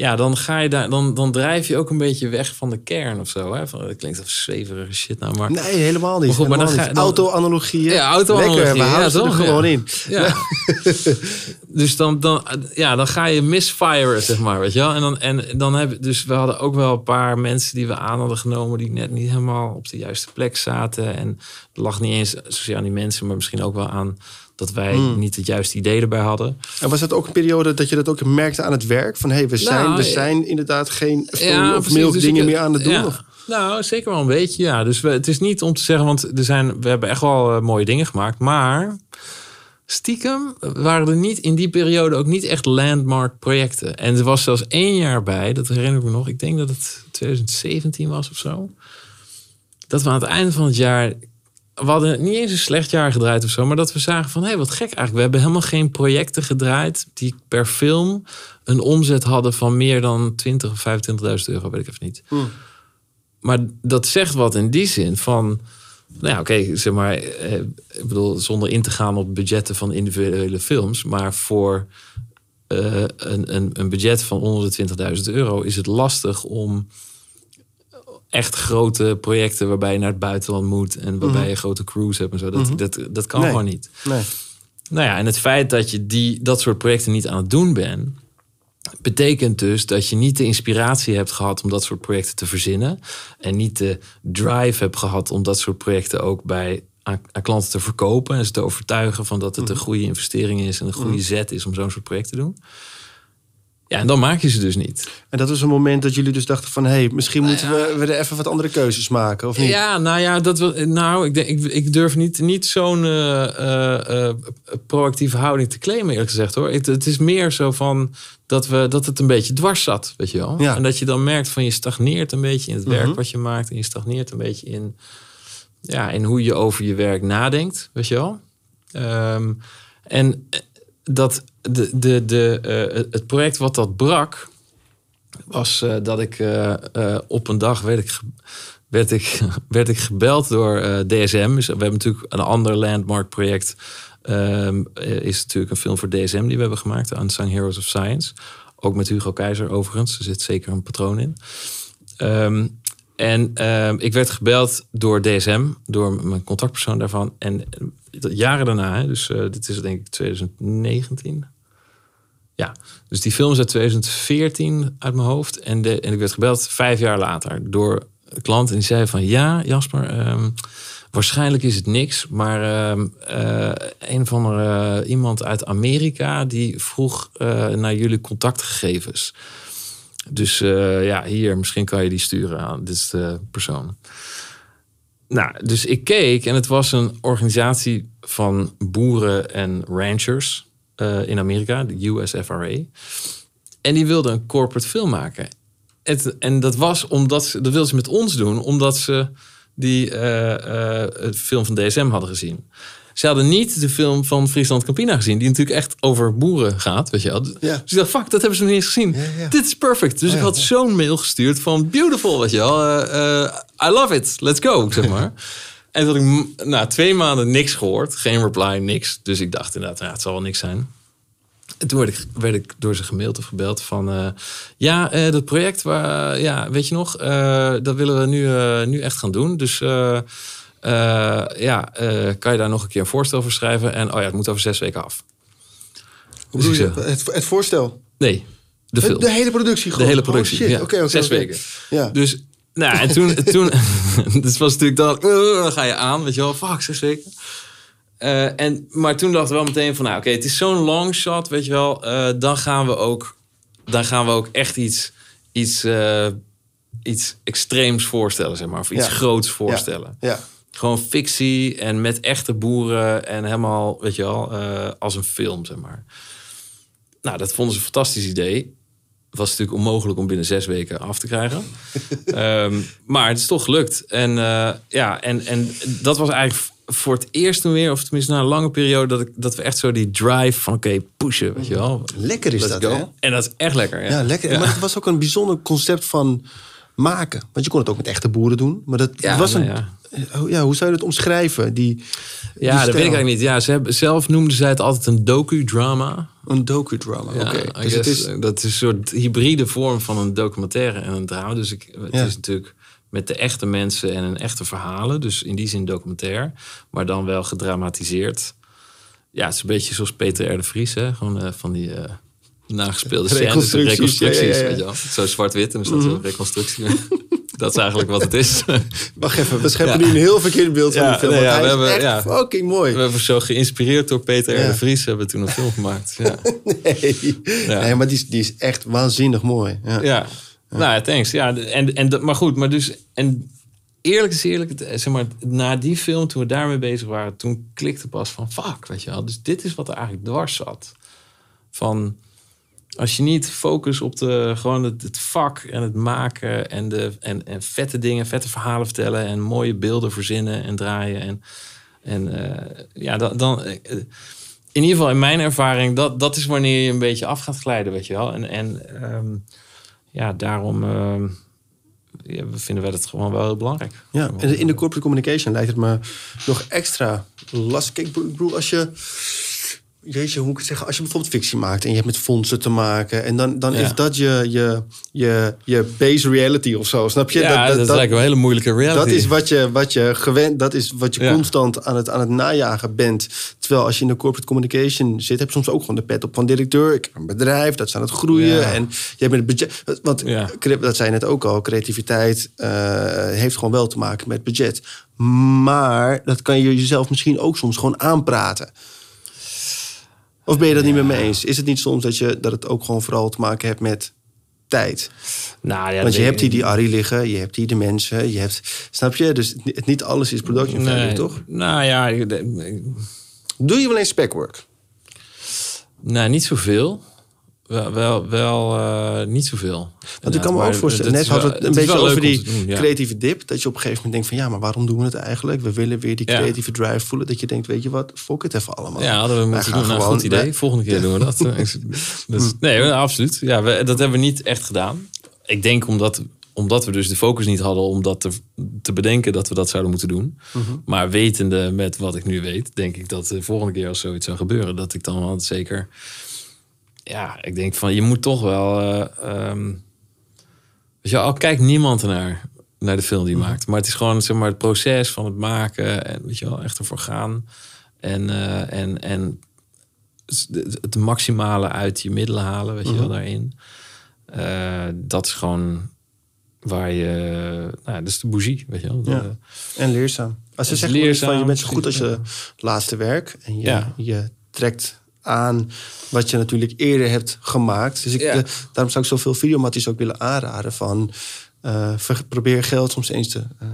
S2: ja, dan ga je daar, dan, dan drijf je ook een beetje weg van de kern of zo. Hè? Van, dat klinkt als zweverige shit nou, maar.
S1: Nee, helemaal niet.
S2: Maar goed, maar dan ga dan-
S1: Auto-analogieën.
S2: Ja, auto-analogieën,
S1: Lekker, we
S2: ja,
S1: houden ze er gewoon
S2: Ja.
S1: in.
S2: Ja. dus dan, dan, ja, dan ga je misfiren, zeg maar, weet je wel. En dan, en dan hebben, dus we hadden ook wel een paar mensen die we aan hadden genomen... die net niet helemaal op de juiste plek zaten. En het lag niet eens zozeer aan die mensen... maar misschien ook wel aan dat wij
S1: Hmm.
S2: niet het juiste idee erbij hadden.
S1: En was dat ook een periode dat je dat ook merkte aan het werk? Van hé, hey, we, zijn,
S2: Nou,
S1: we
S2: eh,
S1: zijn inderdaad geen story of milk
S2: Dus
S1: dingen
S2: ik-
S1: meer aan het doen?
S2: ja.
S1: Of?
S2: Nou, zeker wel een beetje, ja. Dus we, het is niet om te zeggen, want er zijn, we hebben echt wel eh, mooie dingen gemaakt. Maar stiekem waren er niet in die periode ook niet echt landmark projecten. En er was zelfs één jaar bij, dat herinner ik me nog. Ik denk dat het 2017 was of zo. Dat we aan het einde van het jaar... We hadden niet eens een slecht jaar gedraaid of zo. Maar dat we zagen van, hé, wat gek eigenlijk. We hebben helemaal geen projecten gedraaid... die per film een omzet hadden van meer dan 20 of 25.000 euro. Weet ik even niet. Maar dat zegt wat in die zin van... Nou ja, oké, zeg maar... Eh, ik bedoel, zonder in te gaan op budgetten van individuele films... maar voor eh, een, een, een budget van onder de 20.000 euro... is het lastig om echt grote projecten... waarbij je naar het buitenland moet... en waarbij je grote crews hebt en zo. Dat, dat, dat kan
S1: Nee.
S2: gewoon niet.
S1: Nee.
S2: Nou ja, en het feit dat je die, dat soort projecten niet aan het doen bent, betekent dus dat je niet de inspiratie hebt gehad om dat soort projecten te verzinnen. En niet de drive hebt gehad om dat soort projecten ook bij aan, aan klanten te verkopen. En ze te overtuigen van dat het een goede investering is en een goede zet is om zo'n soort project te doen. Ja, en dan maak je ze dus niet.
S1: En dat was een moment dat jullie dus dachten van... hé, hey, misschien moeten we, we er even wat andere keuzes maken, of niet?
S2: Ja, nou ja, dat wil, nou, ik, denk, ik, ik durf niet, niet zo'n eh, eh, eh, proactieve houding te claimen, eerlijk gezegd hoor. Het, het is meer zo van dat, we, dat het een beetje dwars zat, weet je wel.
S1: Ja.
S2: En dat je dan merkt van je stagneert een beetje in het werk
S1: Mhm.
S2: wat je maakt. En je stagneert een beetje in, ja, in hoe je over je werk nadenkt, weet je wel. Ehm, en dat de, de, de, eh, het project wat dat brak, was eh, dat ik eh, op een dag werd ik, werd ik, werd ik gebeld door DSM. Dus we hebben natuurlijk een ander landmark project. ehm, eh, is natuurlijk een film voor DSM die we hebben gemaakt. Unsung Heroes of Science. Ook met Hugo Keizer overigens. Er zit zeker een patroon in. Ehm, en ehm, ik werd gebeld door DSM, door mijn contactpersoon daarvan. En eh, jaren daarna, hè, dus eh, dit is denk ik 2019. Ja, dus die film is uit 2014 uit mijn hoofd. En, de, en ik werd gebeld vijf jaar later door een klant. En die zei van ja, Jasper, ehm, waarschijnlijk is het niks. Maar ehm, eh, een of andere iemand uit Amerika die vroeg naar jullie contactgegevens. Dus eh, ja, hier, misschien kan je die sturen aan. Dit de persoon. Nou, dus ik keek en het was een organisatie van boeren en ranchers eh, in Amerika, de USFRA. En die wilden een corporate film maken. Het, en dat was omdat ze, dat wilden ze met ons doen, omdat ze die eh, eh, film van DSM hadden gezien. Ze hadden niet de film van Friesland Campina gezien, die natuurlijk echt over boeren gaat, weet je wel.
S1: Ja.
S2: Dus ik dacht, fuck, dat hebben ze nog niet eens gezien.
S1: Ja.
S2: Dit is perfect. Dus ik had zo'n mail gestuurd van beautiful, weet je wel. eh, I love it, let's go, zeg maar. en toen had ik na twee maanden niks gehoord, geen reply, niks. Dus ik dacht inderdaad, ja, het zal wel niks zijn. En toen werd ik, werd ik door ze gemaild of gebeld van... eh, ja, dat project, waar, ja, weet je nog, dat willen we nu, nu echt gaan doen. Dus eh, eh, ja, eh, kan je daar nog een keer een voorstel voor schrijven? En oh ja, het moet over zes weken af.
S1: Hoe bedoel
S2: Dus
S1: je? Het, het voorstel?
S2: Nee, de film.
S1: De hele productie
S2: De
S1: gewoon?
S2: hele
S1: Oh,
S2: productie.
S1: shit.
S2: ja. Zes weken.
S1: Ja.
S2: Dus, nou, en toen, toen dus was natuurlijk dan, uh, dan ga je aan, weet je wel, fuck, zes weken. Eh, en, maar toen dachten we wel meteen van, nou oké, het is zo'n long shot, weet je wel. eh, dan, gaan we ook, dan gaan we ook echt iets, iets, eh, iets extreems voorstellen, zeg maar. Of iets
S1: Ja.
S2: groots voorstellen.
S1: Ja.
S2: Gewoon fictie en met echte boeren en helemaal, weet je wel, eh, als een film, zeg maar. Nou, dat vonden ze een fantastisch idee. Het was natuurlijk onmogelijk om binnen zes weken af te krijgen. Ehm, maar het is toch gelukt. En eh, ja, en, en dat was eigenlijk voor het eerst toen weer, of tenminste na een lange periode, dat, ik, dat we echt zo die drive van oké, pushen, weet je wel.
S1: Lekker is
S2: Let's
S1: dat,
S2: go.
S1: hè?
S2: En dat is echt lekker. Ja,
S1: Ja, lekker.
S2: Ja.
S1: Maar het was ook een bijzonder concept van maken. Want je kon het ook met echte boeren doen. Maar dat
S2: Ja,
S1: was een...
S2: nou ja.
S1: Oh, ja, hoe zou je het omschrijven? Die, die
S2: Ja, dat weet ik eigenlijk niet. Ja, ze hebben, zelf noemden zij het altijd een docu-drama.
S1: Een docudrama,
S2: Ja,
S1: oké.
S2: I
S1: Dus het is...
S2: dat is een soort hybride vorm van een documentaire en een drama. Dus ik, het
S1: Ja.
S2: is natuurlijk met de echte mensen en een echte verhalen. Dus in die zin documentair, maar dan wel gedramatiseerd. Ja, het is een beetje zoals Peter R. de Vries, hè? Gewoon eh, van die eh, nagespeelde scènes,
S1: Reconstructies, ja, ja, ja.
S2: Weet je wel. Zo zwart-wit en er staat zo'n reconstructie. dat is eigenlijk wat het is.
S1: Wacht even, we scheppen nu een heel verkeerd beeld van die film.
S2: nee,
S1: hij
S2: we
S1: is
S2: hebben-
S1: echt
S2: ja.
S1: fucking mooi.
S2: We hebben zo geïnspireerd door Peter R. De Vries hebben we toen een film gemaakt. Ja.
S1: Nee,
S2: Ja.
S1: nee maar die is, die is echt waanzinnig mooi. Ja.
S2: Ja, nou thanks. Ja, en, en, dat- maar goed, maar dus... En eerlijk is eerlijk, zeg maar, na die film, toen we daarmee bezig waren... toen klikte pas van, fuck, weet je wel. Dus dit is wat er eigenlijk dwars zat. Van, als je niet focust op de, gewoon het, het vak en het maken... En, de, en, en vette dingen, vette verhalen vertellen... en mooie beelden verzinnen en draaien. En, en eh, ja, dan... dan eh, in ieder geval in mijn ervaring, dat, dat is wanneer je een beetje af gaat glijden, weet je wel. En, en ehm, ja, daarom ehm, ja, vinden wij dat gewoon wel heel belangrijk.
S1: Ja, en in de corporate communication lijkt het me nog extra lastig. Kijk, ik bedoel, als je... Jeetje, hoe moet ik het zeggen? Als je bijvoorbeeld fictie maakt en je hebt met fondsen te maken... en dan, dan
S2: Ja.
S1: is dat je, je, je, je base reality of zo, snap je?
S2: Ja, dat, lijkt me een hele moeilijke reality.
S1: Dat is wat je, wat je gewend, dat is wat je
S2: Ja.
S1: constant aan het, aan het najagen bent. Terwijl als je in de corporate communication zit, heb je soms ook gewoon de pet op van directeur. Ik heb een bedrijf, dat is aan het groeien.
S2: Ja.
S1: En je hebt met het budget. Want dat zei je net ook al, creativiteit eh, heeft gewoon wel te maken met budget. Maar dat kan je jezelf misschien ook soms gewoon aanpraten. Of ben je dat niet met me eens? Is het niet soms dat, je, dat het ook gewoon vooral te maken heeft met tijd?
S2: nou, ja,
S1: Want je hebt hier die Arie liggen, je hebt hier de mensen, je hebt... Snap je? Dus het- niet alles is production value,
S2: nee,
S1: toch?
S2: Nou ja, ik-
S1: Doe je wel eens specwork?
S2: nou, niet zoveel. Wel, wel, wel eh, niet zoveel.
S1: Want ik kan me ook voorstellen, net hadden we het een beetje over die creatieve dip. Dat je op een gegeven moment denkt van... ja, maar waarom doen we het eigenlijk? We willen weer die
S2: Ja.
S1: creatieve drive voelen. Dat je denkt, weet je wat, fok het even allemaal.
S2: Ja, hadden we
S1: Wij
S2: moeten doen. Nou, goed idee. Volgende keer doen we dat. dus, nee, absoluut. Ja, we, dat hebben we niet echt gedaan. Ik denk omdat, omdat we dus de focus niet hadden om dat te, te bedenken dat we dat zouden moeten doen.
S1: Mhm.
S2: Maar wetende met wat ik nu weet, denk ik dat de volgende keer als zoiets zou gebeuren, dat ik dan wel zeker. Ja, ik denk van je moet toch wel. weet je, wel, al kijkt niemand ernaar naar de film die je maakt. Maar het is gewoon zeg maar, het proces van het maken. En weet je wel, echt ervoor gaan. En, eh, en, en het maximale uit je middelen halen, weet je wel, daarin. Eh, dat is gewoon waar je... Nou, dat is de bougie, weet je wel.
S1: Ja.
S2: De-
S1: En leerzaam. Als ze zeggen wel eens van, je
S2: leerzaam,
S1: bent zo goed als je laatste werk. En je,
S2: Ja.
S1: je trekt aan wat je natuurlijk eerder hebt gemaakt. Dus ik,
S2: Ja.
S1: eh, daarom zou ik zoveel videomatties ook willen aanraden van... eh, ver- probeer geld soms eens te eh,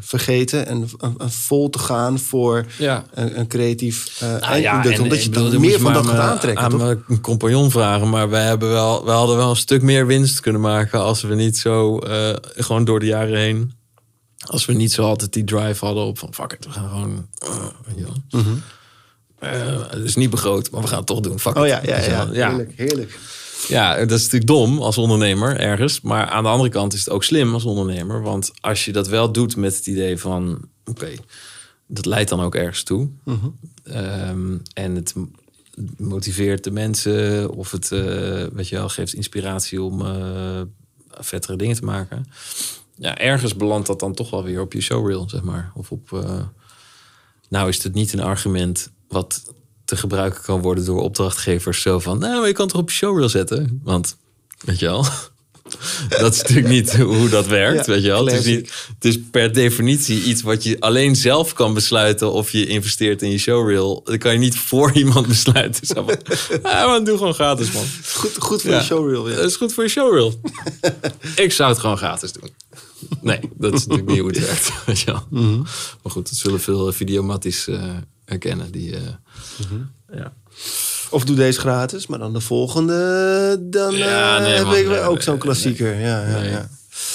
S1: vergeten en vol te gaan voor
S2: ja.
S1: een, een creatief
S2: Nou
S1: eindproduct.
S2: en-
S1: omdat je
S2: bedoel,
S1: dan meer van dat gaat aantrekken.
S2: Aan
S1: toch?
S2: mijn compagnon vragen, maar wij, hebben wel, wij hadden wel een stuk meer winst kunnen maken als we niet zo, gewoon door de jaren heen, als we niet zo altijd die drive hadden op van fuck it, we gaan gewoon, Eh, het is niet begroot, maar we gaan het toch doen. Fuck.
S1: Oh ja, ja,
S2: je
S1: ja.
S2: wel. ja.
S1: Heerlijk, heerlijk.
S2: Ja, dat is natuurlijk dom als ondernemer ergens. Maar aan de andere kant is het ook slim als ondernemer. Want als je dat wel doet met het idee van... oké, dat leidt dan ook ergens toe.
S1: Mhm.
S2: Ehm, en het motiveert de mensen... of het eh, weet je wel, geeft inspiratie om eh vettere dingen te maken. Ja, ergens belandt dat dan toch wel weer op je showreel, zeg maar. Of op... eh, nou is het niet een argument wat te gebruiken kan worden door opdrachtgevers. Zo van, nou, je kan het toch op je showreel zetten? Want, weet je wel, dat is natuurlijk niet hoe dat werkt,
S1: Ja,
S2: weet je wel. Het is, niet, het is per definitie iets wat je alleen zelf kan besluiten of je investeert in je showreel. Dat kan je niet voor iemand besluiten. Zo van, ah, maar doe gewoon gratis, man.
S1: Goed, goed voor
S2: Ja.
S1: de showreel. Ja.
S2: Dat is goed voor je showreel. ik zou het gewoon gratis doen. Nee, dat is natuurlijk niet hoe het werkt. Weet je wel.
S1: Mhm.
S2: Maar goed, dat zullen veel videomatties eh herkennen. Die, eh,
S1: Mhm.
S2: ja.
S1: Of doe deze gratis, maar dan de volgende. Dan
S2: Ja,
S1: eh,
S2: nee,
S1: heb
S2: man,
S1: ik
S2: nee,
S1: ook
S2: nee,
S1: zo'n
S2: nee,
S1: klassieker. Ja, ja,
S2: Nee.
S1: ja.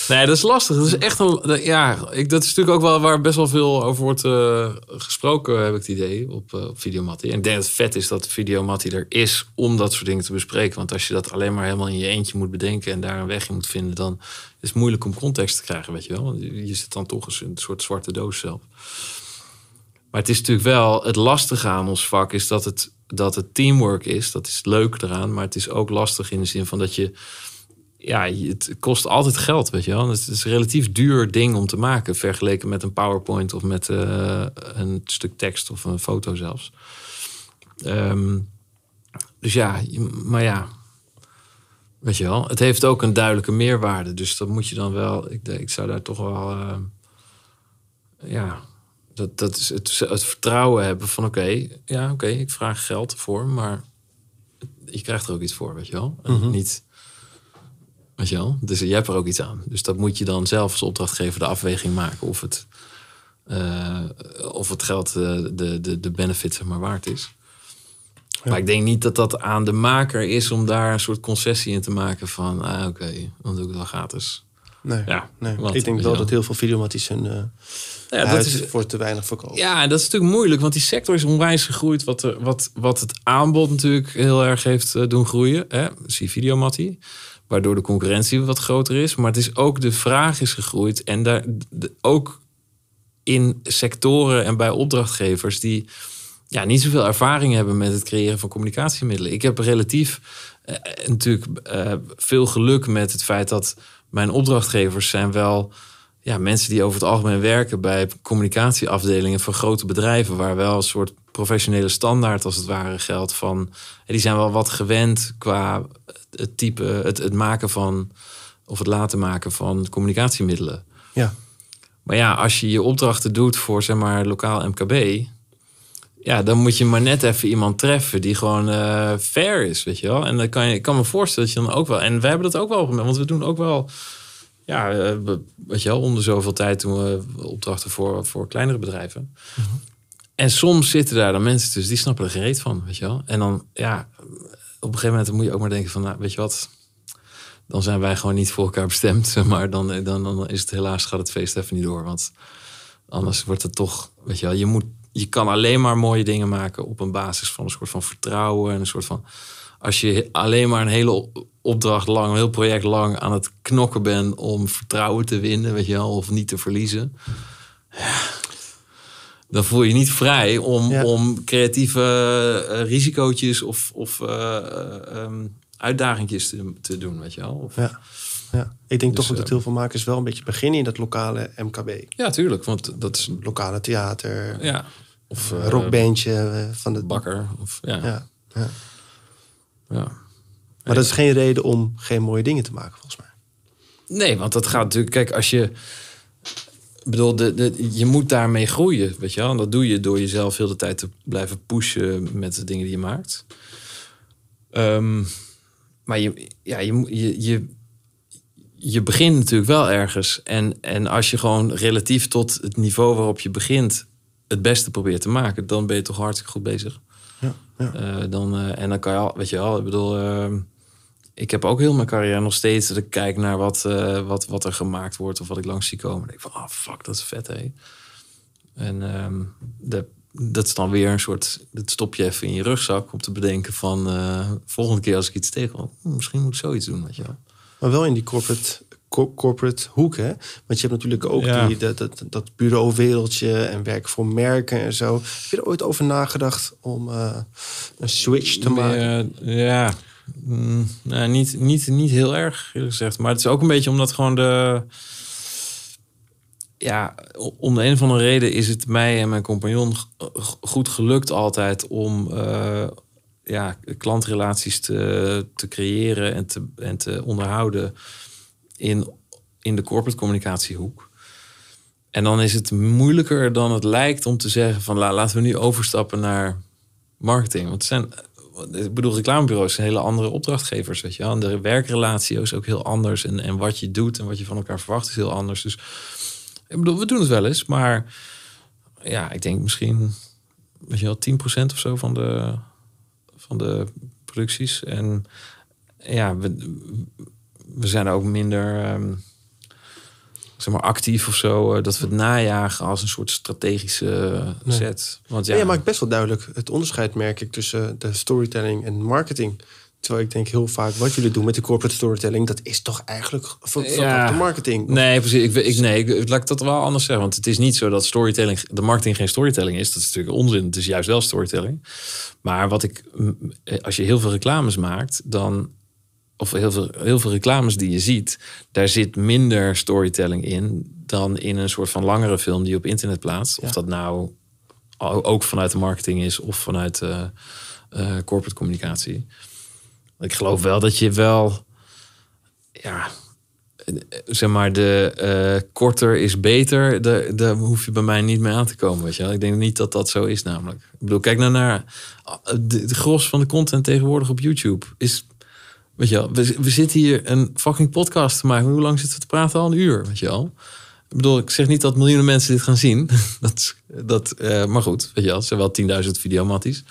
S2: Nee, dat is lastig. Dat is echt een. Ja, ik, dat is natuurlijk ook wel waar best wel veel over wordt eh, gesproken, heb ik het idee, op, eh op Videomattie. En ik denk dat het vet is dat Videomattie er is om dat soort dingen te bespreken. Want als je dat alleen maar helemaal in je eentje moet bedenken en daar een weg in moet vinden, dan is het moeilijk om context te krijgen, weet je wel. Want je je zit dan toch eens in een soort zwarte doos zelf. Maar het is natuurlijk wel het lastige aan ons vak is dat het, dat het teamwork is. Dat is leuk eraan, maar het is ook lastig in de zin van dat je ja, het kost altijd geld, weet je wel. Het is een relatief duur ding om te maken, vergeleken met een PowerPoint of met eh, een stuk tekst of een foto zelfs. Ehm, dus ja, maar ja, weet je wel, het heeft ook een duidelijke meerwaarde. Dus dat moet je dan wel, ik, ik zou daar toch wel, eh, ja, dat, dat is het, het vertrouwen hebben van oké, ja, oké, ik vraag geld voor, maar je krijgt er ook iets voor, weet je wel. En
S1: Mhm.
S2: Niet Weet je wel? Dus jij hebt er ook iets aan. Dus dat moet je dan zelf als opdrachtgever de afweging maken of het, eh, of het geld eh, de, de, de benefit zeg maar waard is. Maar ik denk niet dat dat aan de maker is om daar een soort concessie in te maken van, ah oké, dan doe ik het wel gratis.
S1: Nee,
S2: Ja,
S1: nee. ik denk wel dat heel veel videomatties hun eh
S2: Ja, dat is,
S1: voor te weinig verkopen.
S2: Ja, en dat is natuurlijk moeilijk, want die sector is onwijs gegroeid. Wat, er, wat, wat het aanbod natuurlijk heel erg heeft eh, doen groeien. Hè? Zie videomattie. Waardoor de concurrentie wat groter is. Maar het is ook de vraag is gegroeid. En daar, de- ook in sectoren en bij opdrachtgevers die ja, niet zoveel ervaring hebben met het creëren van communicatiemiddelen. Ik heb relatief eh, natuurlijk eh, veel geluk met het feit dat mijn opdrachtgevers zijn wel ja, mensen die over het algemeen werken bij communicatieafdelingen van grote bedrijven, waar wel een soort professionele standaard als het ware geldt van. en die zijn wel wat gewend qua het type, het, het maken van of het laten maken van communicatiemiddelen.
S1: Ja.
S2: Maar ja, als je je opdrachten doet voor zeg maar lokaal MKB, ja, dan moet je maar net even iemand treffen die gewoon eh, fair is, weet je wel. En dan kan je, ik kan me voorstellen dat je dan ook wel. En wij hebben dat ook wel gemerkt, want we doen ook wel. Ja, eh, we- weet je wel, onder zoveel tijd doen we opdrachten voor, voor kleinere bedrijven. En soms zitten daar dan mensen tussen die snappen er geen reet van, weet je wel. En dan, ja, op een gegeven moment moet je ook maar denken van, nou, weet je wat, dan zijn wij gewoon niet voor elkaar bestemd. Maar dan, dan, dan is het helaas gaat het feest even niet door. Want anders wordt het toch, weet je wel, je moet, je kan alleen maar mooie dingen maken op een basis van een soort van vertrouwen en een soort van. Als je alleen maar een hele op- opdracht lang, een heel project lang aan het knokken bent om vertrouwen te winnen, weet je wel, of niet te verliezen. ja, Dan voel je je niet vrij om,
S1: Ja.
S2: om creatieve risicootjes of, of eh, eh, ehm, uitdagingjes te, te doen, weet je wel. Of,
S1: Ja. ja. Ik denk
S2: Dus,
S1: toch dat
S2: eh,
S1: heel veel makers wel een beetje beginnen in dat lokale MKB.
S2: ja, tuurlijk, want dat is
S1: Lokale theater,
S2: ja. Of
S1: een
S2: eh,
S1: rockbandje eh, van de
S2: bakker. Of, ja, ja.
S1: Ja, ja. Maar dat is geen reden om geen mooie dingen te maken, volgens mij.
S2: Nee, want dat gaat natuurlijk. Kijk, als je. Ik bedoel, de, de, je moet daarmee groeien, weet je wel. En dat doe je door jezelf heel de tijd te blijven pushen met de dingen die je maakt. Ehm, maar je, ja, je, je, je, je begint natuurlijk wel ergens. En, en als je gewoon relatief tot het niveau waarop je begint... het beste probeert te maken... dan ben je toch hartstikke goed bezig.
S1: Ja, ja.
S2: Eh, dan, eh, en dan kan je al, weet je wel, ik bedoel, ehm, ik heb ook heel mijn carrière nog steeds dat ik kijk naar wat, eh, wat, wat er gemaakt wordt of wat ik langs zie komen. En ik van, ah fuck, dat is vet, hé. En ehm, de, dat is dan weer een soort, dat stop je even in je rugzak om te bedenken van, volgende keer als ik iets tegenkom, misschien moet ik zoiets doen, weet je wel.
S1: Maar wel in die corporate, co- corporate hoek, hè? Want je hebt natuurlijk ook
S2: Ja.
S1: die, dat, dat, dat bureauwereldje en werk voor merken en zo. Heb je er ooit over nagedacht om eh, een switch te maken?
S2: Eh, ja, Mm, nou, niet, niet, niet heel erg, eerlijk gezegd. Maar het is ook een beetje omdat gewoon de... Ja, om de een of andere reden is het mij en mijn compagnon goed gelukt altijd om eh, ja, klantrelaties te, te creëren en te, en te onderhouden. In, in de corporate communicatiehoek. En dan is het moeilijker dan het lijkt om te zeggen van la, laten we nu overstappen naar marketing. Want het zijn, ik bedoel, reclamebureaus zijn hele andere opdrachtgevers, weet je wel. En de werkrelatie is ook heel anders. En, en wat je doet en wat je van elkaar verwacht is heel anders. Dus ik bedoel, we doen het wel eens, maar ja, ik denk misschien, weet je wel, 10% of zo van de, van de producties. En ja, we, we zijn ook minder ehm, zeg maar actief of zo. eh, dat we het najagen als een soort strategische
S1: Nee.
S2: set. Want
S1: Ja.
S2: ja,
S1: je maakt best wel duidelijk het onderscheid, merk ik, tussen de storytelling en marketing. Terwijl ik denk heel vaak, wat jullie doen met de corporate storytelling, dat is toch eigenlijk voor,
S2: Ja.
S1: de marketing.
S2: Nee, precies. Ik, ik, nee, ik, laat ik dat wel anders zeggen. Want het is niet zo dat storytelling, de marketing geen storytelling is. Dat is natuurlijk onzin. Het is juist wel storytelling. Maar wat ik, als je heel veel reclames maakt, dan, of heel veel, heel veel reclames die je ziet, daar zit minder storytelling in dan in een soort van langere film die je op internet plaatst.
S1: Ja.
S2: Of dat nou ook vanuit de marketing is of vanuit eh, eh, corporate communicatie. Ik geloof wel dat je wel, ja, zeg maar, de eh, korter is beter, daar daar hoef je bij mij niet mee aan te komen. Weet je wel? Ik denk niet dat dat zo is, namelijk. Ik bedoel, kijk nou naar de, de gros van de content tegenwoordig op YouTube. Is, weet je wel, we, we zitten hier een fucking podcast te maken. Hoe lang zitten we te praten? Al een uur, weet je wel. Ik bedoel, ik zeg niet dat miljoenen mensen dit gaan zien. dat, dat, eh, maar goed, weet je wel, het zijn wel 10.000 videomatties.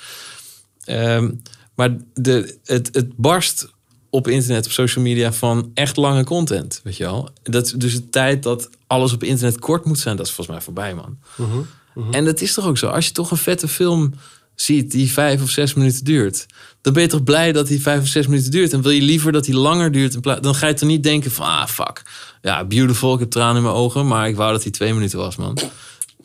S2: Ehm, maar de, het, het barst op internet, op social media van echt lange content. Weet je wel? Dat, dus de tijd dat alles op internet kort moet zijn, dat is volgens mij voorbij, man. En dat is toch ook zo? Als je toch een vette film ziet die vijf of zes minuten duurt, dan ben je toch blij dat die vijf of zes minuten duurt. En wil je liever dat die langer duurt, in plaats- dan ga je toch niet denken van, ah fuck, ja, beautiful, ik heb tranen in mijn ogen, maar ik wou dat die twee minuten was, man.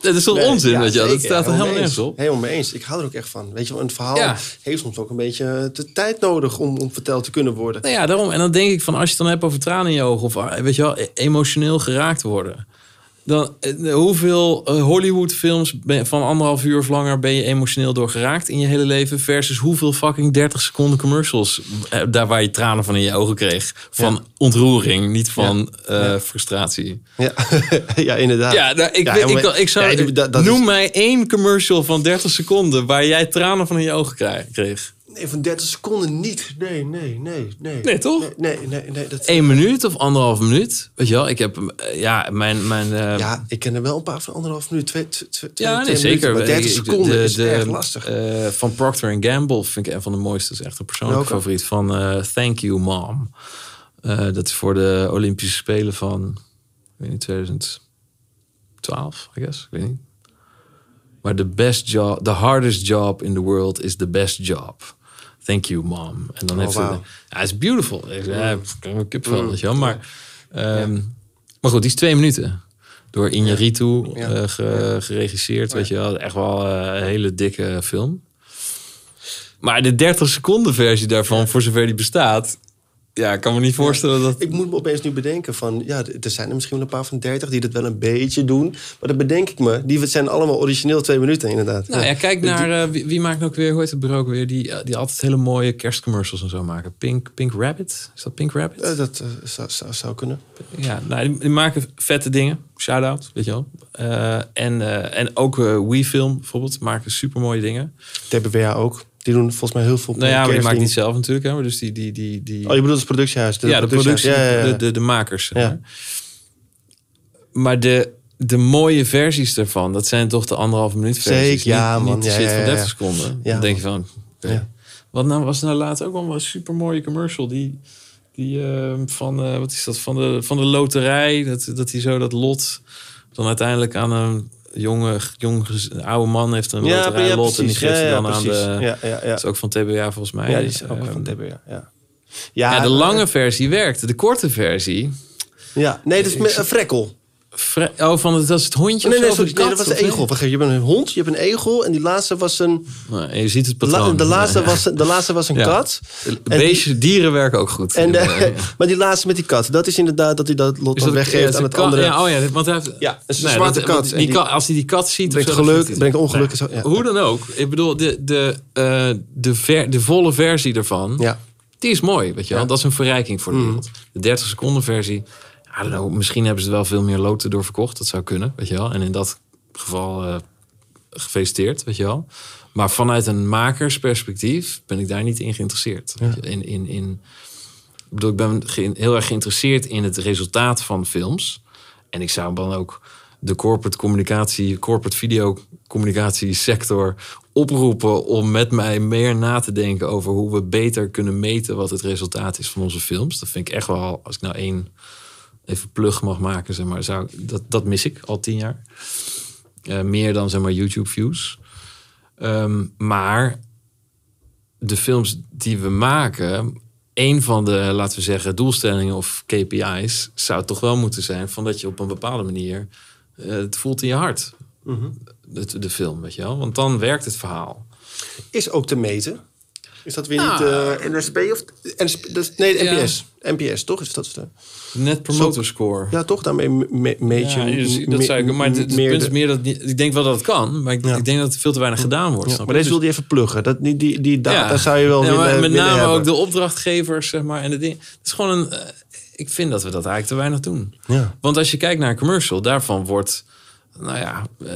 S2: Dat is toch
S1: Nee,
S2: onzin,
S1: ja,
S2: weet je wel? Dat staat er
S1: Helemaal
S2: nergens
S1: eens.
S2: op.
S1: Helemaal mee eens. Ik hou er ook echt van. Weet je wel, een verhaal
S2: Ja.
S1: heeft soms ook een beetje de tijd nodig om, om verteld te kunnen worden.
S2: Nou ja, daarom. En dan denk ik van als je het dan hebt over tranen in je ogen of ah, weet je wel, e- emotioneel geraakt worden. Dan eh, hoeveel eh, Hollywood-films van anderhalf uur of langer ben je emotioneel door geraakt in je hele leven? Versus hoeveel fucking 30 seconden commercials eh, daar waar je tranen van in je ogen kreeg. Van
S1: Ja.
S2: ontroering, niet van
S1: Ja.
S2: frustratie.
S1: Ja, ja inderdaad.
S2: Ja, nou, ik, weet- ik, zou,
S1: dat- dat
S2: noem
S1: is-
S2: mij één commercial van 30 seconden waar jij tranen van in je ogen kreeg.
S1: Nee, van 30 seconden niet. Nee, nee, nee. Nee,
S2: Nee, toch?
S1: Nee, nee, nee. nee, dat...
S2: Eén minuut of anderhalf minuut. Weet je wel, ik heb, eh, ja, mijn, mijn eh,
S1: Ja, ik ken er wel een paar van anderhalf minuut. Twee, twee, twee,
S2: Ja,
S1: twee
S2: nee,
S1: minuten,
S2: zeker.
S1: Maar 30
S2: Ik-
S1: seconden
S2: de-
S1: is
S2: de,
S1: erg lastig.
S2: eh, van Procter Gamble vind ik een van de mooiste. Dat is echt een persoonlijke
S1: Welke?
S2: favoriet. Van eh, Thank You Mom. Eh, dat is voor de Olympische Spelen van ik weet niet, 2012, I guess. Ik weet niet. Maar the best job, the hardest job in the world is the best job. Thank you, mom. En dan
S1: Oh,
S2: heeft het. Ja, is beautiful. Ik ja, heb je wel. Maar, ehm, maar goed, die is twee minuten. Door Iñárritu
S1: Ja.
S2: eh, ge- geregisseerd, weet je wel. Echt wel eh, een hele dikke film. Maar de 30 seconden versie daarvan, voor zover die bestaat... Ja, ik kan me niet voorstellen dat...
S1: Ik moet me opeens nu bedenken van... Ja, er zijn er misschien wel een paar van 30 die dat wel een beetje doen. Maar dan bedenk ik me. Die zijn allemaal origineel twee minuten inderdaad.
S2: Nou ja, kijk naar... eh, wie, wie maakt nou ook weer... Hoe heet het bureau ook weer? Die, eh, die altijd hele mooie kerstcommercials en zo maken. Pink, Pink Rabbit? Is dat Pink Rabbit?
S1: Eh, dat zou, zou, zou kunnen.
S2: Ja, nou, die, die maken vette dingen. Shout-out, weet je wel. Eh, en, eh, en ook eh WeFilm bijvoorbeeld maken super mooie dingen.
S1: TBWA ook. Die doen volgens mij heel veel
S2: Nou ja, maar die maakt niet zelf natuurlijk. Hè, maar dus die... die, die, die
S1: Oh, je bedoelt het productiehuis?
S2: ja, de productie,
S1: Ja, ja, ja.
S2: De, de, de makers.
S1: Ja.
S2: maar. De, de mooie versies daarvan, dat zijn toch de anderhalve minuut versies.
S1: Zeker, ja,
S2: niet,
S1: man.
S2: Niet de
S1: Ja,
S2: shit
S1: ja,
S2: van
S1: ja,
S2: 30
S1: ja.
S2: seconden.
S1: Ja,
S2: dan denk je van... Wat nou was nou laatst ook wel een super mooie commercial. Die, die eh, van, eh, wat is dat, van de, van de loterij. Dat, dat hij zo dat lot dan uiteindelijk aan een jonge, jonge oude man heeft een
S1: Ja, ja,
S2: loterijlot. en die geeft hij
S1: ja,
S2: dan aan de...
S1: Ja, ja, ja.
S2: Dat is ook van TBA volgens mij.
S1: Ja, die is ook
S2: Ehm,
S1: van TBWA. Ja.
S2: ja, de
S1: eh,
S2: lange versie werkt. De korte versie...
S1: Ja, nee, dat is een frekkel.
S2: Oh, van het, dat is het hondje
S1: Nee,
S2: of
S1: nee,
S2: Of die
S1: nee, dat was een
S2: of
S1: egel. Je hebt een hond, je hebt een egel. En die laatste was een...
S2: Nou, je ziet het
S1: la-
S2: patroon.
S1: de, laatste
S2: Ja.
S1: was, de laatste was een
S2: Ja.
S1: kat.
S2: Beestjes, dieren werken ook goed.
S1: En,
S2: Ja.
S1: eh, maar die laatste met die kat, dat is inderdaad dat hij dat lot dan weggeeft aan het
S2: kat-
S1: andere.
S2: Ja, oh ja, want hij heeft...
S1: Ja, een
S2: Nee,
S1: zwarte
S2: dat-
S1: kat.
S2: Die,
S1: die
S2: als hij die kat ziet...
S1: brengt
S2: zo,
S1: geluk, brengt ongeluk.
S2: Nee.
S1: Zo.
S2: Hoe dan ook. Ik bedoel, de, de, eh, de, ver- de volle versie ervan...
S1: Ja.
S2: Die is mooi, weet je wel. Dat is een verrijking voor de
S1: Mhm.
S2: wereld. De 30 seconden versie I don't know, misschien hebben ze wel veel meer loten doorverkocht. Dat zou kunnen, weet je wel. En in dat geval uh, gefeliciteerd, weet je wel. Maar vanuit een makersperspectief ben ik daar niet in geïnteresseerd.
S1: Ja.
S2: In, in, in, ik bedoel, ik ben heel erg geïnteresseerd in het resultaat van films. En ik zou dan ook de corporate communicatie, corporate videocommunicatie sector oproepen om met mij meer na te denken over hoe we beter kunnen meten wat het resultaat is van onze films. Dat vind ik echt wel, als ik nou één even plug mag maken, zeg maar, zou, dat, dat mis ik al tien jaar. Eh, meer dan zeg maar YouTube views. Ehm, maar de films die we maken, een van de, laten we zeggen, doelstellingen of KPI's zou toch wel moeten zijn van dat je op een bepaalde manier eh, het voelt in je hart. de, de film, weet je wel. Want dan werkt het verhaal.
S1: Is ook te meten. Is dat weer
S2: Nou,
S1: niet eh NSP of... NSP, dat is- nee,
S2: Ja.
S1: NPS. NPS, toch? Is dat de,
S2: Net promoter score.
S1: ja, toch? Daarmee me- meet je...
S2: Ja, dus dat
S1: me-
S2: zou ik, maar het, het
S1: meer
S2: punt is meer dat ik denk wel dat het kan, maar ik,
S1: Ja.
S2: ik denk dat er veel te weinig gedaan wordt.
S1: Maar deze
S2: Dus-
S1: wilde je even pluggen. Dat, die, die, die data
S2: Ja.
S1: zou je wel
S2: Ja,
S1: willen,
S2: met name
S1: hebben.
S2: ook de opdrachtgevers, zeg maar, en de dingen. Het is gewoon een. eh, ik vind dat we dat eigenlijk te weinig doen.
S1: Ja.
S2: Want als je kijkt naar een commercial, daarvan wordt. Nou ja, eh,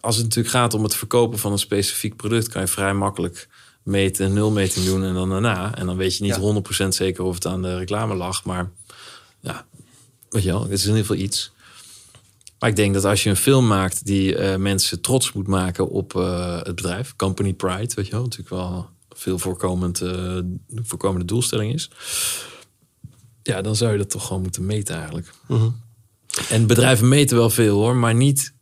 S2: als het natuurlijk gaat om het verkopen van een specifiek product, kan je vrij makkelijk meten, een nulmeting doen en dan daarna. En dan weet je niet
S1: Ja.
S2: 100% zeker of het aan de reclame lag. Maar ja, weet je wel, het is in ieder geval iets. Maar ik denk dat als je een film maakt die eh, mensen trots moet maken op eh, het bedrijf, company pride, weet je wel, natuurlijk wel veel voorkomend, eh, voorkomende doelstelling is. Ja, dan zou je dat toch gewoon moeten meten eigenlijk.
S1: Mhm.
S2: En bedrijven meten wel veel hoor, maar niet.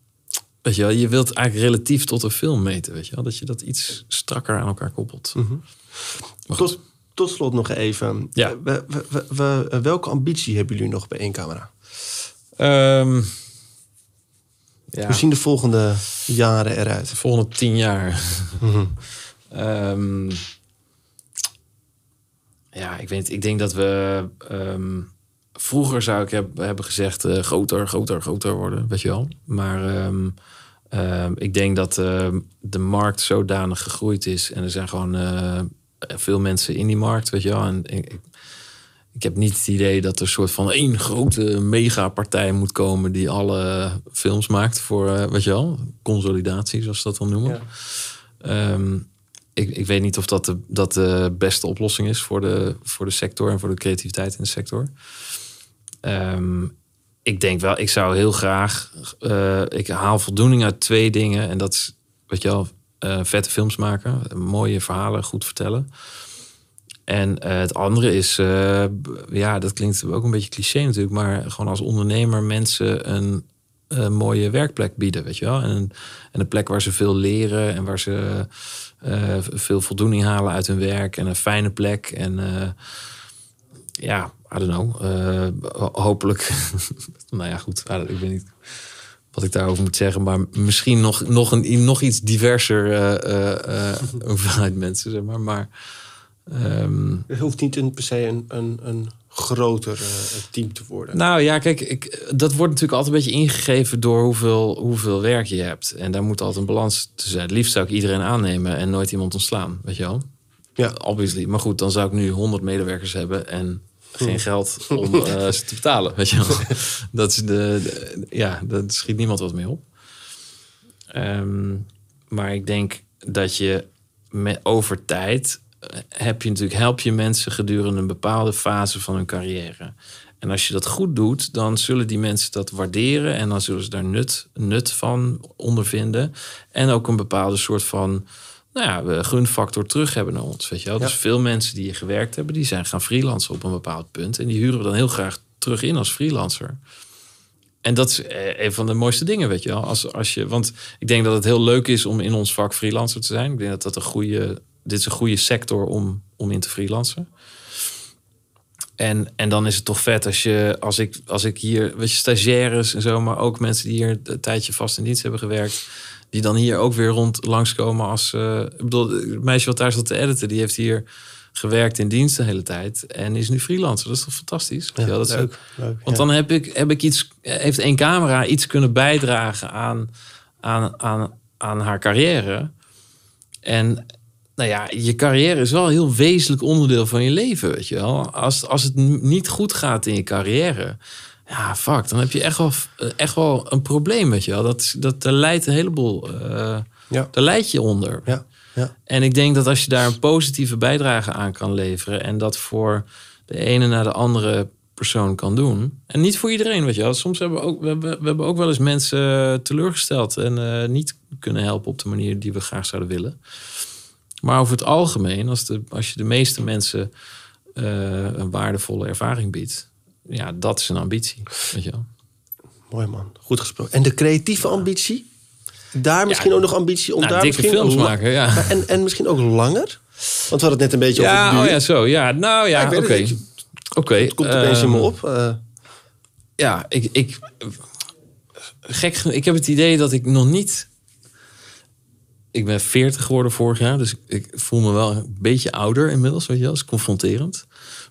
S2: Weet je wel, je wilt eigenlijk relatief tot een film meten, weet je wel, dat je dat iets strakker aan elkaar koppelt. Goed.
S1: Tot, tot slot nog even.
S2: Ja.
S1: We- we- we- we- welke ambitie hebben jullie nog bij één camera?
S2: Ehm, ja,
S1: Hoe zien de volgende jaren eruit?
S2: de volgende tien jaar.
S1: Mhm.
S2: Ehm, ja, ik weet, ik denk dat we ehm, vroeger zou ik heb, hebben gezegd eh, groter, groter, groter worden, weet je wel. Maar ehm, ehm, ik denk dat ehm, de markt zodanig gegroeid is en er zijn gewoon eh, veel mensen in die markt, weet je wel. En ik, ik, heb niet het idee dat er een soort van één grote megapartij moet komen die alle films maakt voor, eh, weet je wel, consolidatie, zoals ze dat dan noemen.
S1: Ja.
S2: Ik, ik weet niet of dat de, dat de beste oplossing is voor de, voor de sector en voor de creativiteit in de sector. Ehm, ik denk wel, ik zou heel graag. eh, ik haal voldoening uit twee dingen. En dat is, weet je wel, eh, vette films maken, mooie verhalen goed vertellen. En eh, het andere is, ja, dat klinkt ook een beetje cliché natuurlijk, maar gewoon als ondernemer mensen een, mooie werkplek bieden, weet je wel. En een, en een plek waar ze veel leren en waar ze veel voldoening halen uit hun werk en een fijne plek. En ja, I don't know, eh, ho- hopelijk, nou ja, goed, ik weet niet wat ik daarover moet zeggen, maar misschien nog, nog, een, nog iets diverser eh, eh, eh, hoeveelheid mensen, zeg maar. Maar ehm,
S1: Het hoeft niet per se een, een, een groter team te worden.
S2: Nou ja, kijk, ik, dat wordt natuurlijk altijd een beetje ingegeven door hoeveel, hoeveel werk je hebt. En daar moet altijd een balans tussen zijn. Het liefst zou ik iedereen aannemen en nooit iemand ontslaan, weet je wel?
S1: Ja.
S2: Obviously. Maar goed, dan zou ik nu 100 medewerkers hebben en geen geld om eh, ze te betalen, weet je wel? Dat is de, de- ja, daar schiet niemand wat mee op. Ehm, maar ik denk dat je met, over tijd eh, heb je natuurlijk, help je mensen gedurende een bepaalde fase van hun carrière. En als je dat goed doet, dan zullen die mensen dat waarderen en dan zullen ze daar nut, nut van ondervinden. En ook een bepaalde soort van nou ja, eh, gunfactor terug hebben naar ons. Weet je wel?
S1: Ja.
S2: Dus veel mensen die hier gewerkt hebben, die zijn gaan freelancen op een bepaald punt. En die huren we dan heel graag terug in als freelancer. En dat is eh, een van de mooiste dingen, weet je wel. Als, als je, want ik denk dat het heel leuk is om in ons vak freelancer te zijn. Ik denk dat dat een goede, dit is een goede sector om, om in te freelancen. En, en dan is het toch vet als je, als ik, als ik hier, weet je, stagiaires en zo, maar ook mensen die hier een tijdje vast in dienst hebben gewerkt, die dan hier ook weer rond langskomen als, eh, ik bedoel, het meisje wat daar zat te editen, die heeft hier gewerkt in dienst de hele tijd en is nu freelancer. Dat is toch fantastisch?
S1: Ja,
S2: dat is
S1: leuk, leuk.
S2: want dan heb ik, heb ik iets, heeft één camera iets kunnen bijdragen aan, aan, aan, aan haar carrière. En nou ja, je carrière is wel een heel wezenlijk onderdeel van je leven, weet je wel. Als, als het niet goed gaat in je carrière, Ja, fuck. Dan heb je echt wel, echt wel een probleem, weet je wel. Dat, dat, daar leidt een heleboel... eh
S1: Ja.
S2: Daar leid je onder.
S1: Ja, ja.
S2: En ik denk dat als je daar een positieve bijdrage aan kan leveren... en dat voor de ene naar de andere persoon kan doen... en niet voor iedereen, weet je wel. Soms hebben we ook, we hebben, we hebben ook wel eens mensen teleurgesteld... en eh, niet kunnen helpen op de manier die we graag zouden willen. Maar over het algemeen, als, de, als je de meeste mensen... eh, een waardevolle ervaring biedt... ja, dat is een ambitie, weet je wel.
S1: Mooi man, goed gesproken. En de creatieve ambitie? Daar misschien ook nog ambitie om
S2: Nou,
S1: daar
S2: dikke
S1: misschien
S2: films maken, ja.
S1: En, en misschien ook langer? Want we hadden het net een beetje over
S2: Ja,
S1: duur.
S2: oh ja, zo. Ja, nou ja, oké.
S1: het
S2: Oké.
S1: Het komt opeens in me
S2: ehm,
S1: op. eh.
S2: Ja, ik, ik, gek ik heb het idee dat ik nog niet. Ik ben 40 geworden vorig jaar, dus ik voel me wel een beetje ouder inmiddels, weet je wel, dat is confronterend.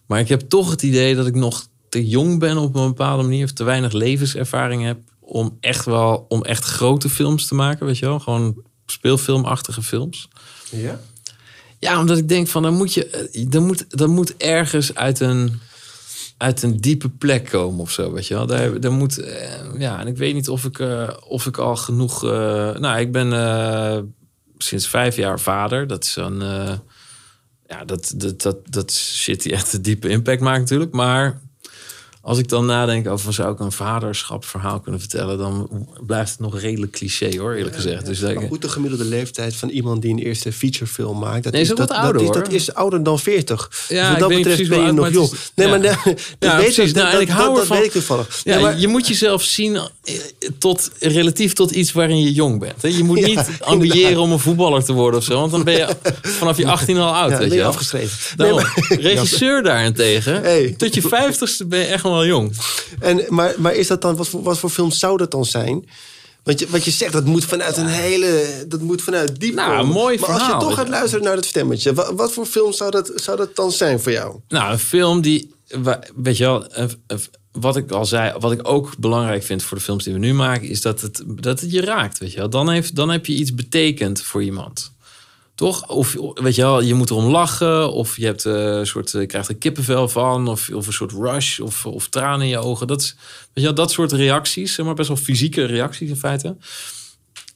S2: Maar ik heb toch het idee dat ik nog te jong ben op een bepaalde manier, of te weinig levenservaring heb om echt wel, om echt grote films te maken, weet je wel, gewoon speelfilmachtige films.
S1: ja?
S2: Ja, omdat ik denk van, dan moet je, eh, dan moet, dan moet ergens uit een, uit een diepe plek komen of zo, weet je wel. Daar, daar moet, eh, ja, en ik weet niet of ik, eh, of ik al genoeg, eh, nou, ik ben sinds vijf jaar vader. Dat is een, ja, dat, dat, dat, dat shit die echt een diepe impact maakt natuurlijk. Maar als ik dan nadenk over zou ik een vaderschapverhaal kunnen vertellen, dan blijft het nog redelijk cliché hoor, eerlijk gezegd. Dus dat,
S1: Maar goed, de gemiddelde leeftijd van iemand die een eerste featurefilm maakt... Dat
S2: Nee, is
S1: dat,
S2: ouder,
S1: dat, is,
S2: hoor.
S1: dat is ouder dan 40.
S2: Ja,
S1: dus wat dat betreft ben je nog jong. Nee,
S2: ja.
S1: maar dat
S2: Ja,
S1: weet
S2: precies.
S1: ik,
S2: Nou, ik hou ervan-
S1: weet ik toevallig.
S2: Ja,
S1: Nee, maar-
S2: je moet jezelf zien eh, tot, relatief tot iets waarin je jong bent. hè. Je moet niet ambiëren om een voetballer te worden of zo. Want dan ben je vanaf je 18 al oud.
S1: ja,
S2: weet je wel.
S1: afgeschreven.
S2: Daarom. Regisseur daarentegen, tot je 50ste ben je echt nog jong.
S1: En, maar, maar is dat dan, wat voor, wat voor film zou dat dan zijn? Want je, wat je zegt, dat moet vanuit een hele. Dat moet vanuit diep.
S2: Nou, een mooi
S1: Maar als je
S2: verhaal,
S1: toch gaat luisteren naar dat stemmetje, wat, wat voor film zou dat, zou dat dan zijn voor jou?
S2: Nou, een film die, weet je wel, eh, eh, wat ik al zei, wat ik ook belangrijk vind voor de films die we nu maken, is dat het, dat het je raakt, weet je wel. Dan, heeft, dan heb je iets betekend voor iemand. Toch? Of weet je wel, je moet erom lachen, of je hebt eh, een soort, je krijgt er kippenvel van, of, of een soort rush, of, of tranen in je ogen. Dat, weet je wel, dat soort reacties, maar best wel fysieke reacties in feite.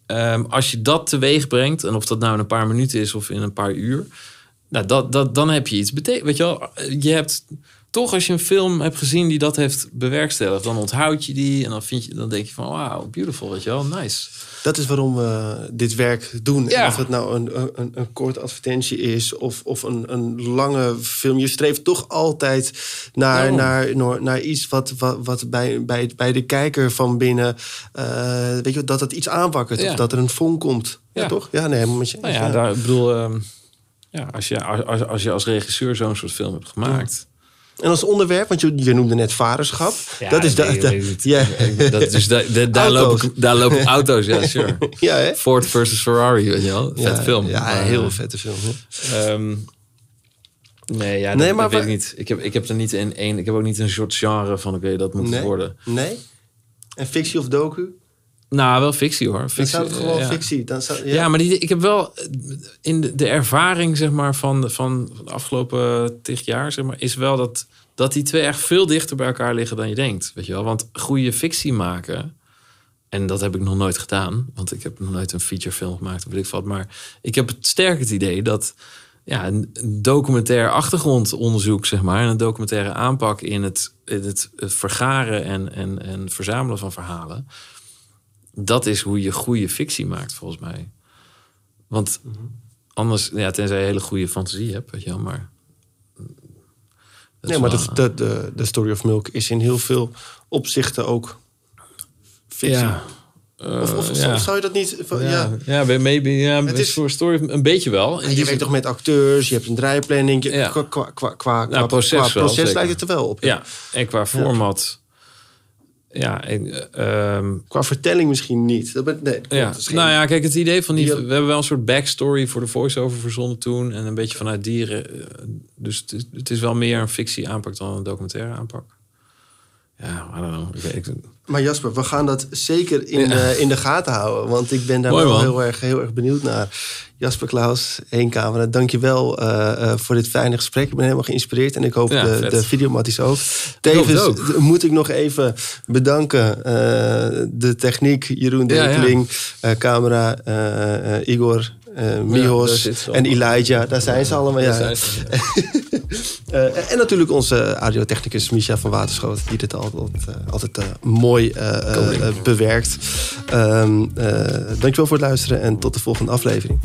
S2: Ehm, als je dat teweeg brengt, en of dat nou in een paar minuten is of in een paar uur, nou, dat, dat, dan heb je iets betekend. Weet je wel, je hebt toch als je een film hebt gezien die dat heeft bewerkstelligd, dan onthoud je die en dan, vind je, dan denk je van, wow, beautiful, weet je wel, nice.
S1: Dat is waarom we dit werk doen.
S2: Ja.
S1: En of het nou een, een, een korte advertentie is of, of een, een lange film. Je streeft toch altijd naar, naar, naar, naar iets wat, wat, wat bij, bij, bij de kijker van binnen. eh, weet je, dat het iets aanwakkert.
S2: Ja.
S1: Of dat er een vonk komt. Ja,
S2: Ja.
S1: toch? Ja, nee, helemaal met je.
S2: Nou ja, daar, ik bedoel, ehm, ja, als, je, als, als je als regisseur zo'n soort film hebt gemaakt.
S1: En als onderwerp, want je, je noemde net vaderschap.
S2: Ja,
S1: dat is
S2: nee, nee, dat-
S1: ja.
S2: Dat, dus da, da- daar,
S1: Auto's.
S2: lopen, daar lopen auto's, ja, sure.
S1: ja, hè?
S2: Ford versus Ferrari, weet je wel. Vet
S1: ja,
S2: film.
S1: Ja,
S2: Maar,
S1: heel vette film.
S2: ehm, nee, ja,
S1: Nee,
S2: dat,
S1: maar
S2: dat weet ik niet. Ik heb, ik heb er niet in één. Ik heb ook niet een soort genre van, oké, dat moet
S1: Nee?
S2: worden.
S1: Nee? En fictie of docu?
S2: Nou, wel fictie hoor.
S1: Dan
S2: Fictie,
S1: zou het gewoon
S2: ja.
S1: fictie. Dan zou,
S2: Ja, maar die, ik heb wel in de, de ervaring zeg maar, van, de- van de afgelopen tig jaar, zeg maar, is wel dat, dat die twee echt veel dichter bij elkaar liggen dan je denkt. Weet je wel? Want goede fictie maken, en dat heb ik nog nooit gedaan, want ik heb nog nooit een featurefilm gemaakt of weet ik wat. Maar ik heb het sterk het idee dat ja, een een documentair achtergrondonderzoek, zeg maar, en een documentaire aanpak in het, in het, het vergaren en, en, en verzamelen van verhalen. Dat is hoe je goede fictie maakt, volgens mij. Want anders, ja, tenzij je een hele goede fantasie hebt, weet je wel, maar.
S1: Nee, maar de, de, de, de Story of Milk is in heel veel opzichten ook fictie.
S2: Ja.
S1: Of, of,
S2: Eh,
S1: zou-
S2: ja.
S1: zou je dat niet... van- ja.
S2: Ja, maybe, ja,
S1: Het is-
S2: voor story een beetje wel.
S1: En je werkt toch met acteurs, je hebt een draaiplanning. Je,
S2: Ja.
S1: Qua, qua, qua, qua,
S2: Nou, proces
S1: qua proces lijkt het er wel op.
S2: Ja, en qua format. Ja, eh, ehm,
S1: Qua vertelling misschien niet. Dat ben, nee, klopt.
S2: ja.
S1: Geen-
S2: nou ja, kijk, het idee van die. We hebben wel een soort backstory voor de voice-over verzonnen toen. En een beetje vanuit dieren. eh, Dus het is, het is wel meer een fictie aanpak dan een documentaire aanpak. Ja, I don't know. Ik, ik,
S1: Maar Jasper, we gaan dat zeker in, eh, in de gaten houden. Want ik ben daar
S2: Mooi,
S1: wel
S2: man.
S1: heel erg, heel erg benieuwd naar. Jasper Klaus, één camera. Dankjewel uh, uh, voor dit fijne gesprek. Ik ben helemaal geïnspireerd. En ik hoop
S2: Ja,
S1: de, de videomatties ook. Tevens
S2: ook.
S1: moet ik nog even bedanken. eh, de techniek, Jeroen
S2: Ja, ja.
S1: Dekeling. eh, camera, eh, eh, Igor, eh,
S2: daar
S1: Mihos en. Elijah. Daar zijn ze allemaal. Ja.
S2: Daar zijn ze.
S1: Eh, en natuurlijk onze audiotechnicus Misha van Waterschoot, die dit altijd, eh, altijd eh, mooi eh, eh, eh, bewerkt. Eh, dankjewel voor het luisteren en tot de volgende aflevering.